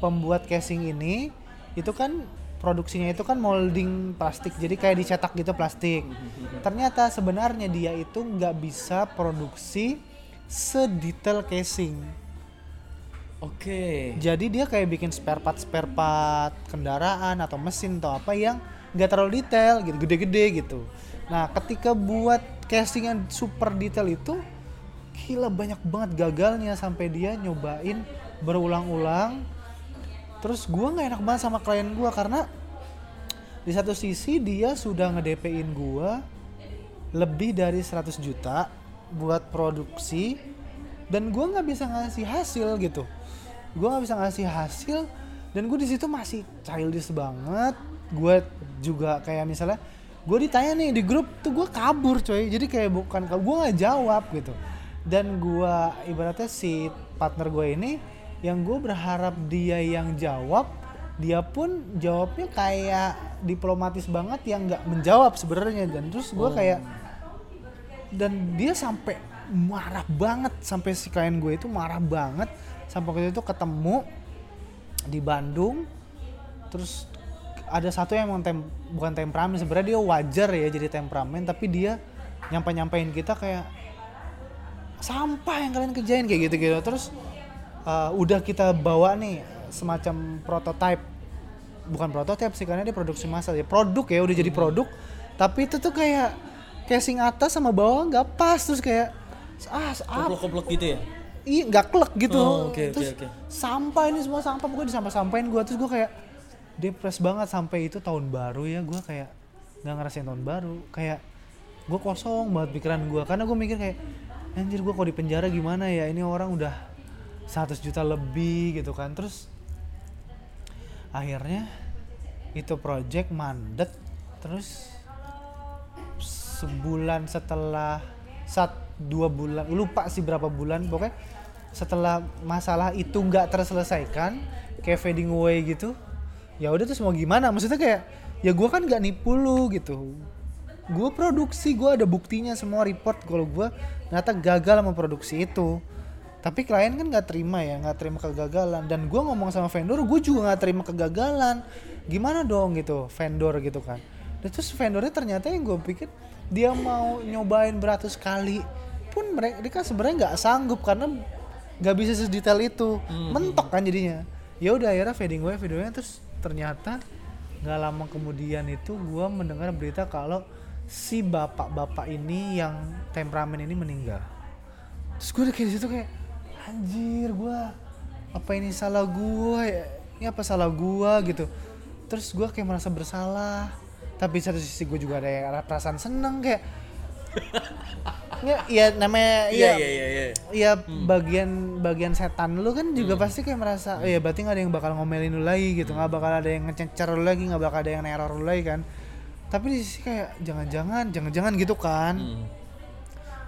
Speaker 2: pembuat casing ini itu kan produksinya itu kan molding plastik jadi kayak dicetak gitu plastik ternyata sebenarnya dia itu nggak bisa produksi sedetail casing
Speaker 1: Oke.
Speaker 2: jadi dia kayak bikin spare part spare part kendaraan atau mesin atau apa yang nggak terlalu detail gitu gede-gede gitu. Nah ketika buat casing yang super detail itu gila banyak banget gagalnya sampai dia nyobain berulang-ulang. Terus gua nggak enak banget sama klien gua karena di satu sisi dia sudah nge-DP-in gua lebih dari 100 juta buat produksi dan gua nggak bisa ngasih hasil gitu. Gue nggak bisa ngasih hasil dan gue di situ masih childish banget. Gue juga kayak misalnya gue ditanya nih di grup tuh gue kabur coy. Jadi kayak bukan gue nggak jawab gitu. Dan gue ibaratnya si partner gue ini yang gue berharap dia yang jawab dia pun jawabnya kayak diplomatis banget yang nggak menjawab sebenarnya. Dan terus gue kayak dan dia sampai marah banget sampai si klien gue itu marah banget. Sampai waktu itu ketemu di Bandung terus ada satu yang emang tem bukan temperamen sebenarnya dia wajar ya jadi temperamen tapi dia nyampe nyampein kita kayak sampah yang kalian kerjain kayak gitu gitu terus uh, udah kita bawa nih semacam prototype. Bukan prototype sih karena dia produksi massal ya produk ya udah jadi produk. Tapi itu tuh kayak casing atas sama bawah nggak pas. Terus kayak ah apa
Speaker 1: Koplok-koplok gitu ya?
Speaker 2: iya nggak klek gitu.
Speaker 1: Oh, oke,
Speaker 2: terus
Speaker 1: oke.
Speaker 2: sampah ini semua sampah. Pokoknya disampah sampahin gue terus gue kayak depres banget sampai itu tahun baru ya. Gue kayak nggak ngerasain tahun baru. Kayak gue kosong banget pikiran gue karena gue mikir kayak anjir gue kalau di penjara gimana ya? Ini orang udah 100 juta lebih gitu kan. Terus akhirnya itu project mandet terus sebulan setelah saat dua bulan lupa sih berapa bulan pokoknya setelah masalah itu nggak terselesaikan kayak fading away gitu ya udah terus mau gimana? Maksudnya kayak ya gue kan nggak nipu lu gitu. Gue produksi gue ada buktinya semua report kalau gue ternyata gagal memproduksi itu tapi klien kan nggak terima ya nggak terima kegagalan. Dan gue ngomong sama vendor gue juga nggak terima kegagalan. Gimana dong gitu vendor gitu kan. Dan terus vendornya ternyata yang gue pikir dia mau nyobain beratus kali pun mereka sebenarnya nggak sanggup karena nggak bisa sedetail itu. Mentok kan jadinya. Ya udah akhirnya fading away away terus ternyata nggak lama kemudian itu gue mendengar berita kalau si bapak-bapak ini yang temperamen ini meninggal. Terus gue kayak situ kayak anjir gue apa ini salah gue ya? Ini apa salah gue gitu. Terus gue kayak merasa bersalah. Tapi satu sisi gue juga ada yang ada perasaan seneng kayak. Ya, ya namanya
Speaker 1: Iya,
Speaker 2: ya
Speaker 1: iya, iya, iya.
Speaker 2: ya bagian bagian setan lu kan juga pasti kayak merasa oh ya berarti nggak ada yang bakal ngomelin lu lagi gitu. Nggak bakal ada yang ngecencer lu lagi nggak bakal ada yang neror lu lagi kan. Tapi di sisi kayak jangan-jangan jangan-jangan gitu kan.
Speaker 1: Hmm.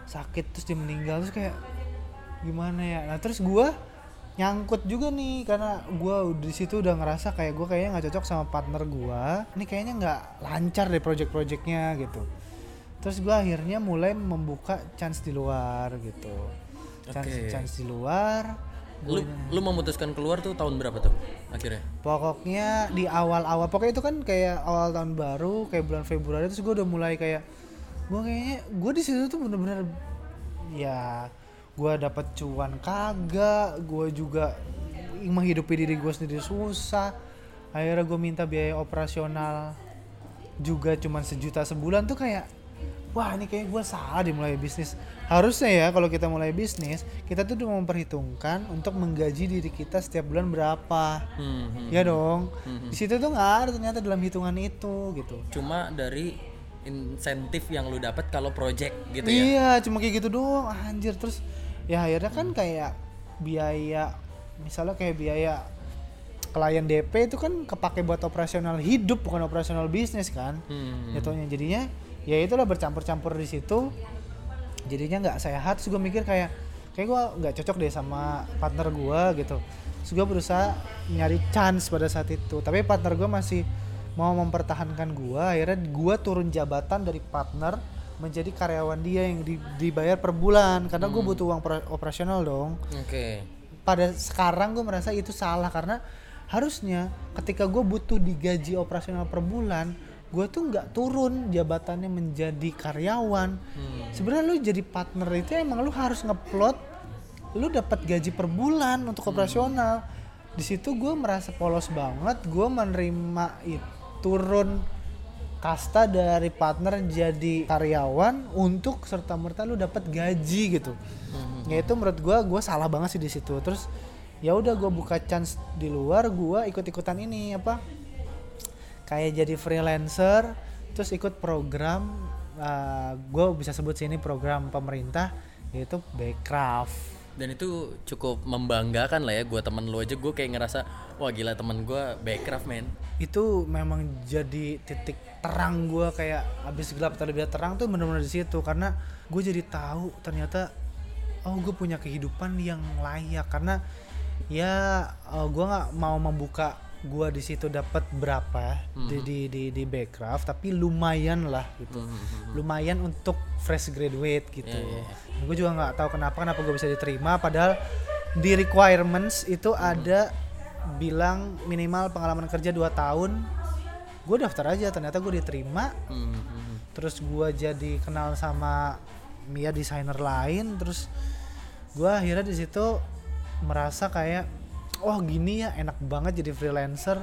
Speaker 2: sakit terus dia meninggal terus kayak gimana ya? Nah terus gua nyangkut juga nih karena gua di situ udah ngerasa kayak gua kayaknya nggak cocok sama partner gua. Ini kayaknya nggak lancar deh project-projectnya gitu. Terus gua akhirnya mulai membuka chance di luar gitu. Chance
Speaker 1: Oke.
Speaker 2: chance di luar
Speaker 1: Lu lu memutuskan keluar tuh tahun berapa tuh akhirnya?
Speaker 2: pokoknya di awal-awal pokoknya itu kan kayak awal tahun baru kayak bulan Februari terus gue udah mulai kayak gue kayaknya gue di situ tuh bener-bener ya gue dapat cuan kagak gue juga menghidupi diri gue sendiri susah. Akhirnya gue minta biaya operasional juga cuman sejuta sebulan tuh kayak wah ini kayak gue salah di mulai bisnis. Harusnya ya kalau kita mulai bisnis kita tuh udah memperhitungkan untuk menggaji diri kita setiap bulan berapa.
Speaker 1: Hmm, hmm.
Speaker 2: ya dong di situ tuh nggak ada ternyata dalam hitungan itu gitu.
Speaker 1: Cuma dari insentif yang lu dapat kalau project gitu ya.
Speaker 2: iya cuma kayak gitu doang anjir. Terus ya akhirnya kan kayak biaya misalnya kayak biaya klien DP itu kan kepake buat operasional hidup bukan operasional bisnis kan.
Speaker 1: Hmm.
Speaker 2: jatuhnya. Jadinya ya itulah bercampur-campur di situ. Jadinya nggak sehat. Terus gue mikir kayak kayak gue nggak cocok deh sama partner gue gitu. Terus gue berusaha nyari chance pada saat itu. Tapi partner gue masih mau mempertahankan gue akhirnya gue turun jabatan dari partner menjadi karyawan dia yang di- dibayar per bulan. Karena gue butuh uang per- operasional dong.
Speaker 1: Oke.
Speaker 2: pada sekarang gue merasa itu salah karena harusnya ketika gue butuh digaji operasional per bulan gue tuh nggak turun jabatannya menjadi karyawan. Sebenarnya lu jadi partner itu emang lu harus ngeplot lu dapat gaji per bulan untuk operasional. Di situ gue merasa polos banget gue menerima itu turun kasta dari partner jadi karyawan untuk serta merta lu dapat gaji gitu. Ya itu menurut gua gua salah banget sih di situ. Terus ya udah gua buka chance di luar gua ikut ikutan ini apa kayak jadi freelancer terus ikut program uh, gue bisa sebut sini program pemerintah yaitu Backcraft
Speaker 1: Dan itu cukup membanggakan lah ya gue temen lu aja. Gue kayak ngerasa wah gila temen gue backcraft men.
Speaker 2: itu memang jadi titik terang gua kayak habis gelap terlebih terang tuh bener-bener di situ. Karena gue jadi tahu ternyata oh gue punya kehidupan yang layak. Karena ya eh, gua nggak mau membuka gua di situ dapat berapa di di di di Backcraft tapi lumayan lah gitu. Lumayan untuk fresh graduate gitu.
Speaker 1: Iya, iya,
Speaker 2: gue juga nggak tahu kenapa kenapa gue bisa diterima padahal di requirements itu ada bilang minimal pengalaman kerja 2 tahun gue daftar aja ternyata gue diterima.
Speaker 1: Hmm, hmm, hmm.
Speaker 2: terus gue jadi kenal sama Mia desainer lain terus gue akhirnya di situ merasa kayak oh gini ya enak banget jadi freelancer.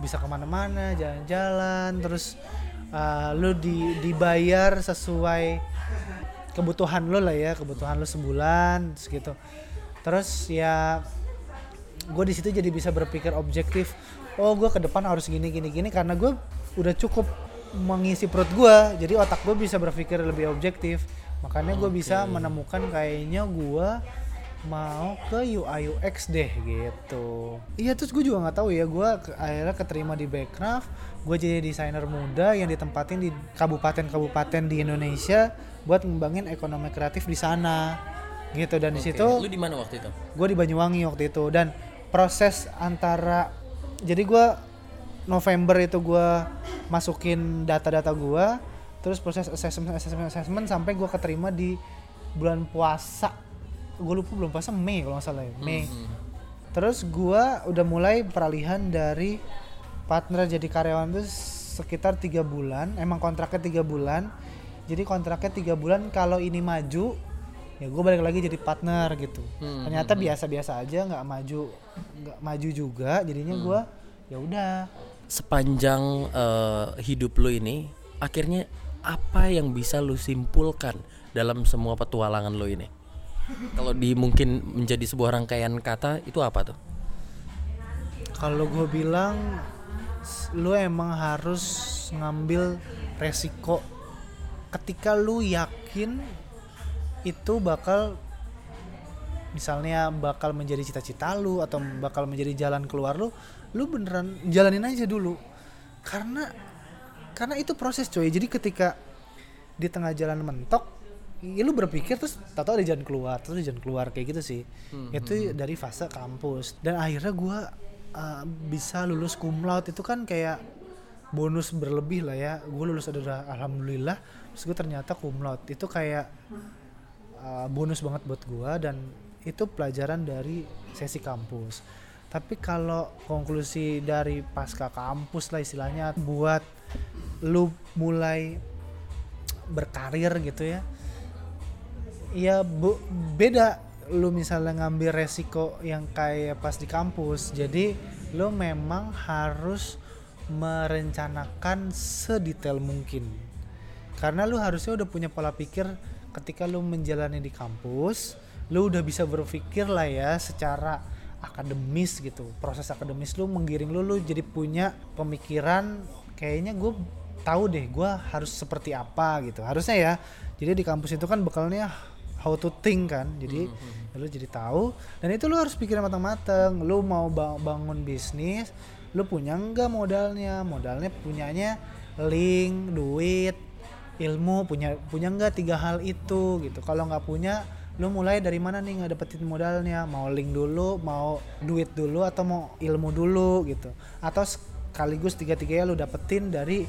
Speaker 2: Bisa ke mana-mana jalan-jalan terus uh, lu di, dibayar sesuai kebutuhan lo lah ya kebutuhan lo sebulan terus gitu. Terus ya gue di situ jadi bisa berpikir objektif. Oh gue ke depan harus gini gini gini karena gue udah cukup mengisi perut gue jadi otak gue bisa berpikir lebih objektif. Makanya gue bisa menemukan kayaknya gue mau ke UI UX deh gitu. Iya terus gue juga nggak tahu ya gue ke- akhirnya keterima di Backcraft gue jadi desainer muda yang ditempatin di kabupaten-kabupaten di Indonesia buat ngembangin ekonomi kreatif di sana gitu. Dan di
Speaker 1: Oke,
Speaker 2: situ
Speaker 1: Lu di mana waktu itu?
Speaker 2: gue di Banyuwangi waktu itu. Dan proses antara jadi gue November itu gue masukin data-data gue terus proses assessment assessment assessment sampai gue keterima di bulan puasa gue lupa bulan puasa Mei kalau nggak salah ya Mei. Terus gue udah mulai peralihan dari partner jadi karyawan tuh sekitar tiga bulan emang kontraknya tiga bulan. Jadi kontraknya tiga bulan kalau ini maju ya gue balik lagi jadi partner gitu.
Speaker 1: Hmm,
Speaker 2: ternyata biasa-biasa aja nggak maju nggak maju juga jadinya
Speaker 1: Hmm.
Speaker 2: gue ya udah.
Speaker 1: Sepanjang eh, hidup lu ini akhirnya apa yang bisa lu simpulkan dalam semua petualangan lu ini? Kalau di mungkin menjadi sebuah rangkaian kata itu apa tuh?
Speaker 2: kalau gue bilang lu emang harus ngambil resiko. Ketika lu yakin itu bakal misalnya bakal menjadi cita-cita lu atau bakal menjadi jalan keluar lu lu beneran jalanin aja dulu. Karena karena itu proses coy. Jadi ketika di tengah jalan mentok ya lu berpikir terus tahu ada jalan keluar terus ada jalan keluar kayak gitu sih. Itu dari fase kampus. Dan akhirnya gua uh, bisa lulus cum laude. Itu kan kayak bonus berlebih lah ya. Gue lulus udah alhamdulillah. Terus gue ternyata cum laude. Itu kayak uh, bonus banget buat gua dan itu pelajaran dari sesi kampus. Tapi kalau konklusi dari pasca kampus lah istilahnya buat lu mulai berkarir gitu ya. Ya bu- beda. Lu misalnya ngambil resiko yang kayak pas di kampus. Jadi lu memang harus merencanakan sedetail mungkin. Karena lu harusnya udah punya pola pikir ketika lu menjalani di kampus lu udah bisa berpikir lah ya secara akademis gitu. Proses akademis lu menggiring lu lu jadi punya pemikiran kayaknya gue tahu deh gue harus seperti apa gitu. Harusnya ya jadi di kampus itu kan bekalnya how to think kan. Jadi lu jadi tahu. Dan itu lu harus pikirin matang-matang. Lu mau ba- bangun bisnis lu punya enggak modalnya? Modalnya punyanya link duit ilmu punya punya enggak tiga hal itu gitu. Kalau nggak punya lu mulai dari mana nih nggak dapetin modalnya? Mau link dulu mau duit dulu atau mau ilmu dulu gitu. Atau sekaligus tiga-tiganya lu dapetin dari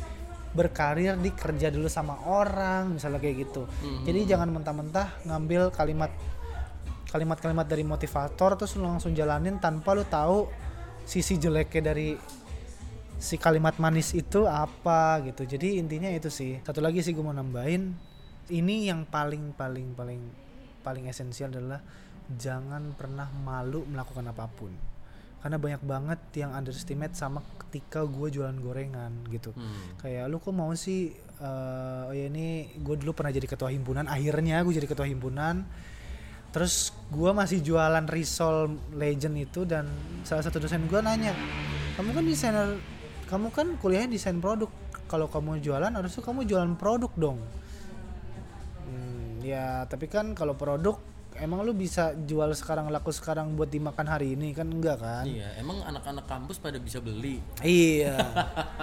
Speaker 2: berkarir di kerja dulu sama orang misalnya kayak gitu. Jadi jangan mentah-mentah ngambil kalimat kalimat-kalimat dari motivator terus lu langsung jalanin tanpa lu tahu sisi jeleknya dari si kalimat manis itu apa gitu. Jadi intinya itu sih. Satu lagi sih gue mau nambahin ini yang paling paling paling paling esensial adalah jangan pernah malu melakukan apa pun karena banyak banget yang underestimate sama ketika gue jualan gorengan gitu.
Speaker 1: Hmm.
Speaker 2: kayak lu kok mau sih eh, oh ya ini gue dulu pernah jadi ketua himpunan akhirnya gue jadi ketua himpunan. Terus gue masih jualan risol legend itu dan salah satu dosen gue nanya kamu kan desainer kamu kan kuliahnya desain produk. Kalau kamu jualan harusnya kamu jualan produk dong. Hmm, ya tapi kan kalau produk emang lu bisa jual sekarang laku sekarang buat dimakan hari ini kan enggak kan
Speaker 1: Iya, emang anak-anak kampus pada bisa beli.
Speaker 2: Iya.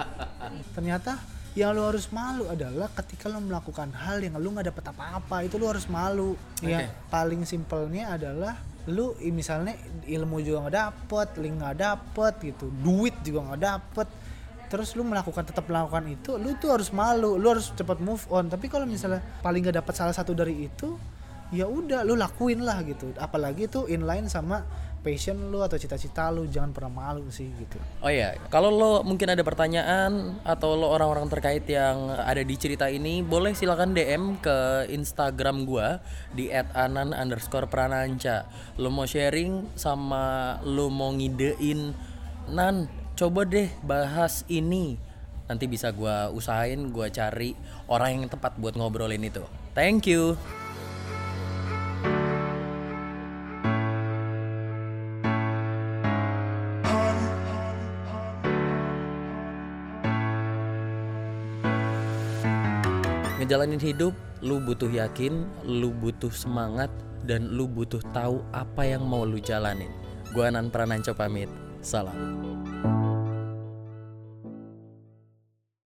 Speaker 2: Ternyata yang lu harus malu adalah ketika lu melakukan hal yang lu nggak dapet apa-apa itu lu harus malu. Yang paling simpelnya adalah lu misalnya ilmu juga nggak dapet, link nggak dapet gitu, duit juga nggak dapet. Terus lu melakukan tetap melakukan itu, lu tuh harus malu, lu harus cepat move on. Tapi kalau misalnya paling nggak dapet salah satu dari itu, ya udah lu lakuin lah gitu. Apalagi itu inline sama passion lu atau cita-cita lu, jangan pernah malu sih gitu.
Speaker 1: Oh ya, kalau lo mungkin ada pertanyaan atau lo orang-orang terkait yang ada di cerita ini, boleh silakan DM ke Instagram gua di @anan underscore prananca. Lo mau sharing sama lo mau ngidein, Nan, coba deh bahas ini. Nanti bisa gua usahain, gua cari orang yang tepat buat ngobrolin itu. Thank you. Ngejalanin hidup, lu butuh yakin, lu butuh semangat, dan lu butuh tahu apa yang mau lu jalanin. Gua Anan Prananco pamit. Salam.